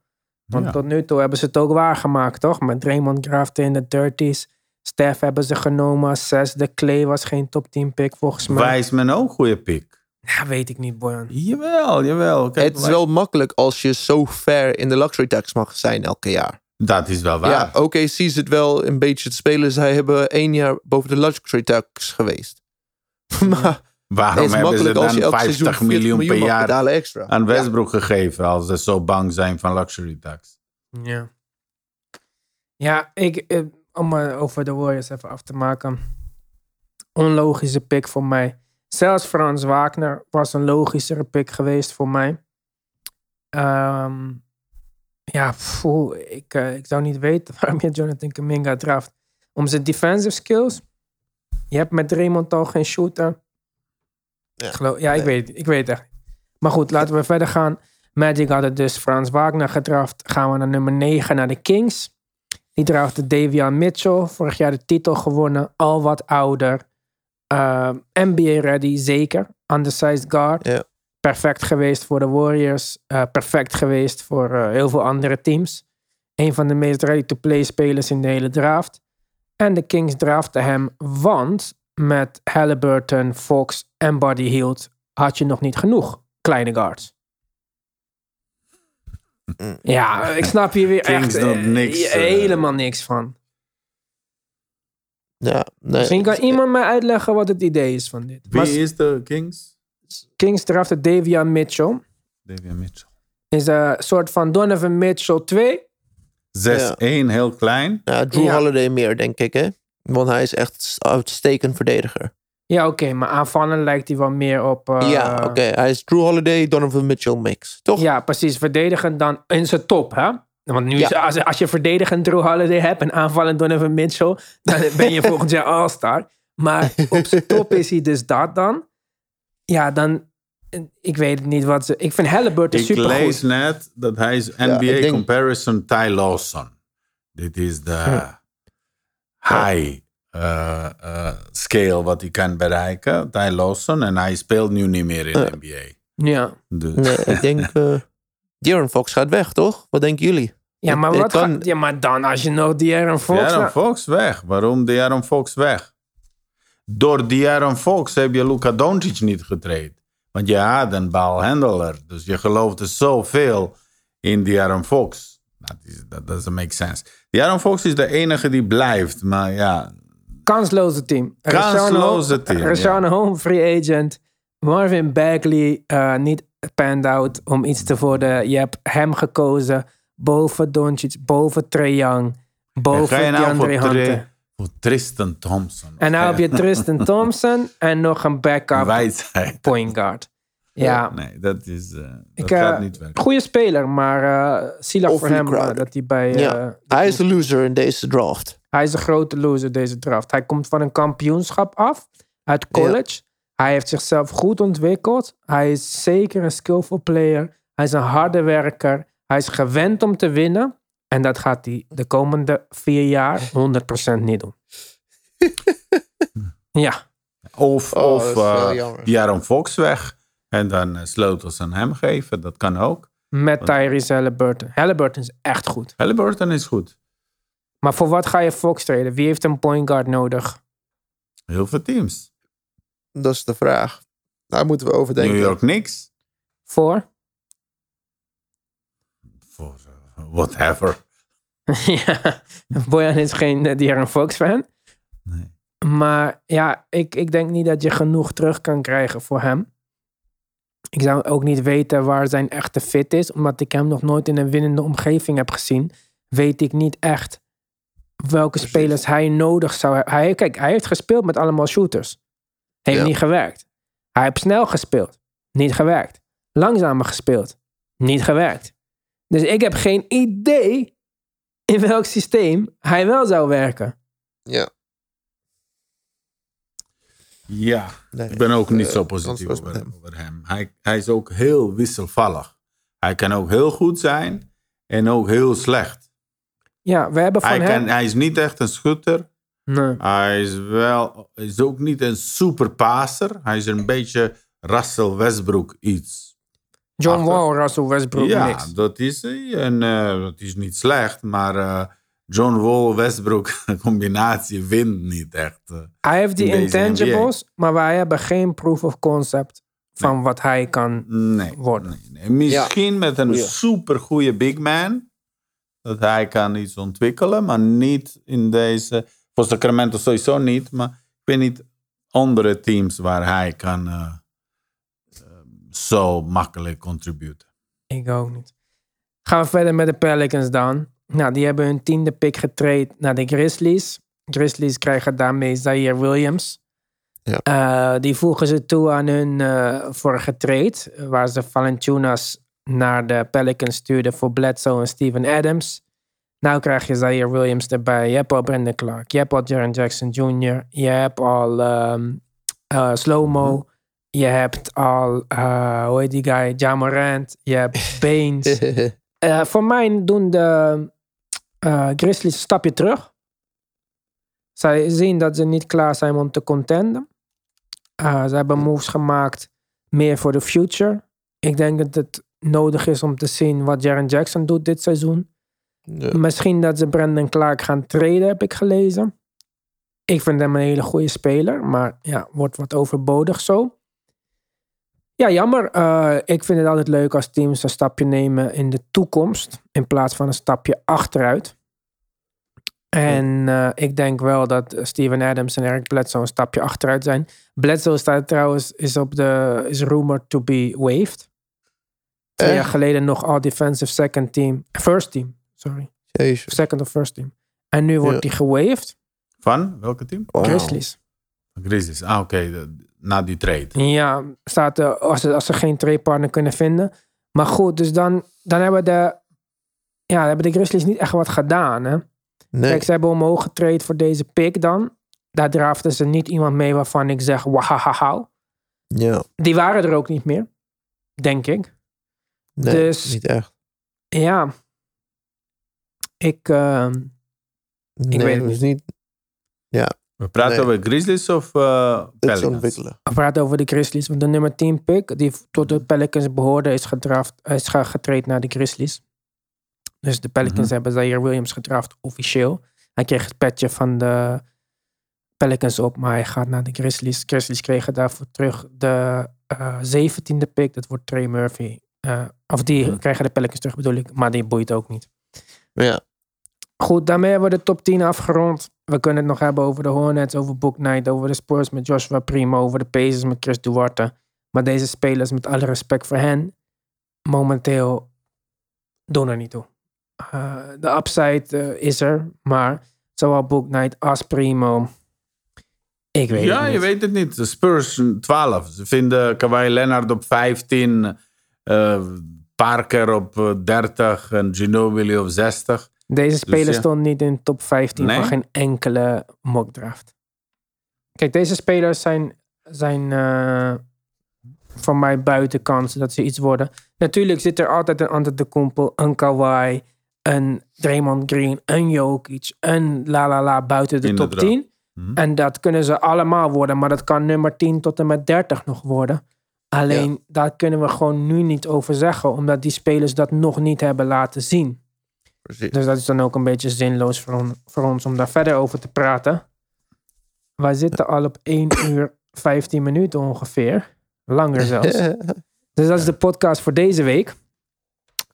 Want Ja. tot nu toe hebben ze het ook waargemaakt, toch? Met Draymond grafte in de 30s. Steph hebben ze genomen. Zesde. Clay was geen top 10 pick volgens mij. Wiseman ook goede pick. Ja, weet ik niet, Boyan. Jawel, jawel. Kijk, Het is wel makkelijk als je zo ver in de luxury tax mag zijn elke jaar. Dat is wel waar. Ja, OKC zit wel een beetje te spelen. Zij hebben één jaar boven de luxury tax geweest. <laughs> maar Waarom hebben ze dan elk seizoen 50 40 miljoen per jaar extra. aan Westbrook gegeven als ze zo bang zijn van luxury tax? Ja. Ja, ik, eh, om eh, over de Warriors even af te maken. Onlogische pick voor mij. Zelfs Frans Wagner was een logischere pick geweest voor mij. Ehm, ja, ik, eh, ik zou niet weten <laughs> waarom je Jonathan Kuminga draft. Om zijn defensive skills. Je hebt met Draymond al geen shooter. Ja. Geloof- ja, ik, weet, ik weet het echt. Maar goed, laten we verder gaan. Magic hadden dus Frans Wagner gedraft. Gaan we naar nummer 9, naar de Kings. Die draften Davian Mitchell. Vorig jaar de titel gewonnen. Al wat ouder. NBA ready, zeker. Undersized guard. Ja. Perfect geweest voor de Warriors. Eh, perfect geweest voor eh, heel veel andere teams. Een van de meest ready-to-play spelers in de hele draft. En de Kings draften hem, want met Halliburton, Fox en Buddy Hield had je nog niet genoeg kleine guards. Ja, ik snap hier weer Kings echt doet eh, niks, eh, helemaal niks van. Ja, nee. Misschien kan iemand mij uitleggen wat het idee is van dit. Wie Maar is de Kings? Kings draften Davian Mitchell. Davian Mitchell. Is een soort van Donovan Mitchell 2. 6-1, heel klein. Ja, Drew Ja. Holiday meer, denk ik, hè? Want hij is echt een uitstekend verdediger. Ja, oké, maar aanvallen lijkt hij wel meer op... eh, ja, oké. Hij is Drew Holiday, Donovan Mitchell mix. Toch? Ja, precies. Verdedigen dan in zijn top, hè? Want nu, Ja. is, als, als je verdedigend Drew Holiday hebt en aanvallend Donovan Mitchell, dan ben je <laughs> volgend jaar All-Star. Maar op zijn top is hij dus dat dan. Ja, dan... Ik weet het niet wat ze... Ik vind Halliburton Ik supergoed. lees net dat hij is NBA ik denk- comparison Ty Lawson. Dit is de high eh, eh, scale wat hij kan bereiken. Ty Lawson. En hij speelt nu niet meer in de NBA. Ja. Dus, Nee, ik denk... <laughs> De'Aaron Fox gaat weg, toch? Wat denken jullie? Ja, maar, wat kan- gaat- ja, maar dan als je nog De'Aaron Fox... De'Aaron Fox weg. Waarom De'Aaron Fox weg? Door Diaron Fox heb je Luka Doncic niet getraind. Want je had een balhandler. Dus je geloofde zoveel in Diaron Fox. Dat is- Dat doesn't make sense. Diaron Fox is de enige die blijft. Maar ja, Kansloze team. Kansloze team, ja. Rashawn Home, free agent. Marvin Bagley, eh, niet panned out om iets te worden. Je hebt hem gekozen boven Doncic, boven Trae Young, en boven je nou DeAndre Hunter. voor Tristan Thompson? En nou heb je <laughs> Tristan Thompson en nog een backup Wijsheid. point guard. Ja, Nee, dat, is, eh, dat Ik, eh, gaat niet werken. goede speler, maar uh, zielig voor hem eh, dat hij bij... eh, Ja. Hij is de loser in deze draft. Hij is een grote loser deze draft. Hij komt van een kampioenschap af uit college. Hij heeft zichzelf goed ontwikkeld. Hij is zeker een skillful player. Hij is een harde werker. Hij is gewend om te winnen. En dat gaat hij de komende vier jaar 100% niet doen. <laughs> ja, Of, Oh, of dat eh, jammer. Diaron Fox weg. En dan eh, sleutels aan hem geven. Dat kan ook. met Tyrese Halliburton. Halliburton is echt goed. Halliburton is goed. Maar voor wat ga je Fox treden? Wie heeft een point guard nodig? Heel veel teams. Dat is de vraag. Daar moeten we over denken. New York Knicks. Voor? Voor eh, whatever. <laughs> ja, Bojan is geen uh, De'Aaron Fox fan. Nee. Maar ja, ik, ik denk niet dat je genoeg terug kan krijgen voor hem. Ik zou ook niet weten waar zijn echte fit is. Omdat ik hem nog nooit in een winnende omgeving heb gezien. Weet ik niet echt welke spelers hij nodig zou hebben. Hij, kijk, hij heeft gespeeld met allemaal shooters. Heeft Ja. niet gewerkt. Hij heeft snel gespeeld. Niet gewerkt. Langzamer gespeeld. Niet gewerkt. Dus ik heb geen idee in welk systeem hij wel zou werken. Ja. Ja, Nee, ik ben ook niet eh, zo kans positief over, hem. over hem. Hij, hij is ook heel wisselvallig. Hij kan ook heel goed zijn en ook heel slecht. Ja, we hebben van Hij, hem... kan, hij is niet echt een schutter. Nee. Hij is, wel, hij is ook niet een superpasser. Hij is een beetje Russell Westbrook iets. John. Wall, Russell Westbrook, ja, niks. dat is hij. En eh, dat is niet slecht. Maar eh, John Wall, Westbrook <laughs> combinatie wint niet echt. eh. Hij heeft die in intangibles, maar wij hebben geen proof of concept van wat hij kan Nee. worden. nee, nee. Misschien met een Goeie. super goede big man. Dat hij kan iets ontwikkelen, maar niet in deze. Voor Sacramento sowieso niet, maar ik weet niet andere teams waar hij kan eh, eh, zo makkelijk contributen. Ik ook niet. Gaan we verder met de Pelicans dan. Nou, die hebben hun tiende pick getraind naar de Grizzlies. Grizzlies krijgen daarmee Zaire Williams. Ja. Eh, die voegen ze toe aan hun eh, vorige trade. Waar ze Valanciunas naar de Pelicans stuurden voor Bledsoe en Steven Adams. Nou krijg je Zaire Williams erbij. Je hebt al Brandon Clark. Je hebt al Jaren Jackson Jr. Je hebt al Slow-Mo. Je hebt al, hoe heet die guy? Ja Morant. Je hebt <laughs> Baines. <laughs> Voor mij doen de eh, Grizzlies een stapje terug. Zij zien dat ze niet klaar zijn om te contenden. Eh, ze hebben moves gemaakt meer voor de future. Ik denk dat het nodig is om te zien wat Jaren Jackson doet dit seizoen. Ja. Misschien dat ze Brandon Clark gaan traden, heb ik gelezen. Ik vind hem een hele goede speler, maar ja, wordt wat overbodig zo. Ja, jammer. Eh, ik vind het altijd leuk als teams een stapje nemen in de toekomst in plaats van een stapje achteruit. En eh, ik denk wel dat Steven Adams en Eric Bledsoe een stapje achteruit zijn. Bledsoe staat trouwens is op de is rumored to be waived. Twee Echt? jaar geleden nog all defensive second team, first team, sorry, Jezus. second of first team. En nu wordt Ja. die gewaved. Van welke team? Wauw. Grizzlies. Grizzlies. Ah, oké. Na die trade. Ja, staat er als, ze, als ze geen trade partner kunnen vinden. Maar goed, dus dan, dan hebben de, ja, hebben de Grizzlies niet echt wat gedaan. Hè? Nee. Kijk, ze hebben omhoog getraind voor deze pick dan. Daar draften ze niet iemand mee waarvan ik zeg, wauw. Ja. Die waren er ook niet meer, denk ik. Nee, Dus- niet echt. Ja, ik, ehm, Nee, weet het het is niet We praten Nee. over Grizzlies of eh Pelicans? we praten over de Grizzlies. Want de nummer 10 pick, die tot de Pelicans behoorde, is, gedraft, is ge- getraind naar de Grizzlies. Dus de Pelicans Mhm. hebben Zaire Williams gedraft officieel. Hij kreeg het petje van de Pelicans op, maar hij gaat naar de Grizzlies. Grizzlies kregen daarvoor terug de eh, zeventiende pick. Dat wordt Trey Murphy. Eh, of die krijgen de Pelicans terug bedoel ik, maar die boeit ook niet. Ja. Goed, daarmee hebben we de top 10 afgerond. We kunnen het nog hebben over de Hornets, over Book Knight, over de Spurs met Joshua Primo, over de Pacers met Chris Duarte. Maar deze spelers, met alle respect voor hen, momenteel doen er niet toe. Eh, de upside eh, is er, maar zowel Book Knight als Primo, ik weet ja, het niet. je weet het niet. De Spurs 12. Ze vinden Kawhi Leonard op 15. eh, Parker op eh, 30 en Ginobili op 60. Deze speler ja. stond niet in de top 15 Nee? van geen enkele mock draft. Kijk, deze spelers zijn, zijn eh, voor mij buiten kans dat ze iets worden. Natuurlijk zit er altijd een Antetokounmpo, een Kawhi, een Draymond Green, een Jokic, een la la la buiten de top Inderdaad. 10. Mhm. En dat kunnen ze allemaal worden, maar dat kan nummer 10 tot en met 30 nog worden. Alleen daar kunnen we gewoon nu niet over zeggen, omdat die spelers dat nog niet hebben laten zien. Precies. Dus dat is dan ook een beetje zinloos voor, on- voor ons om daar verder over te praten. Wij zitten al op 1 <coughs> uur 15 minuten ongeveer. Langer <laughs> zelfs. Dus dat is de podcast voor deze week.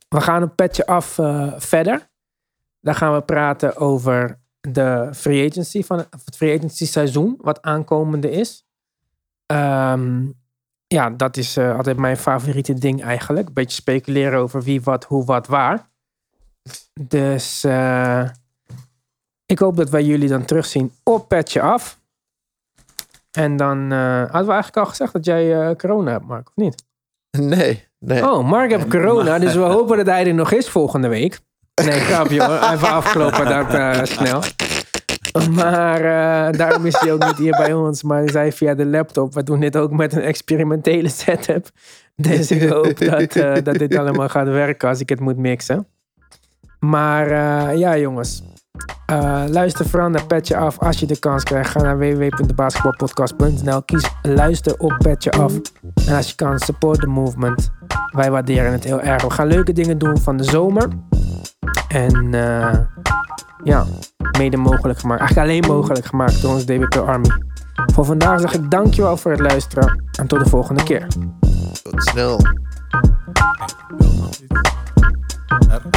We gaan een petje af eh, verder. Dan gaan we praten over de free agency van het free agency seizoen, wat aankomende is. Ehm, ja, dat is eh, altijd mijn favoriete ding eigenlijk. Een beetje speculeren over wie, wat, hoe, wat, waar. Dus eh, ik hoop dat wij jullie dan terugzien op petje af. En dan eh, hadden we eigenlijk al gezegd dat jij eh, corona hebt, Mark, of niet? Nee, nee. Oh, Mark heeft corona, dus we <laughs> hopen dat hij er nog is volgende week. Nee, grapje hoor. Even afkloppen dat snel. Maar daarom is hij ook niet hier bij ons. Maar hij zei via de laptop. We doen dit ook met een experimentele setup. Dus ik hoop dat, dat dit allemaal gaat werken als ik het moet mixen. Maar eh, ja, jongens. Eh, luister vooral naar Petje Af als je de kans krijgt. Ga naar www.basketbalpodcast.nl. Kies luister op Petje Af. En als je kan, support the movement. Wij waarderen het heel erg. We gaan leuke dingen doen van de zomer. En eh, ja, mede mogelijk gemaakt. Eigenlijk alleen mogelijk gemaakt door ons DBP Army. Voor vandaag zeg ik dankjewel voor het luisteren. En tot de volgende keer. Tot snel. Bentar.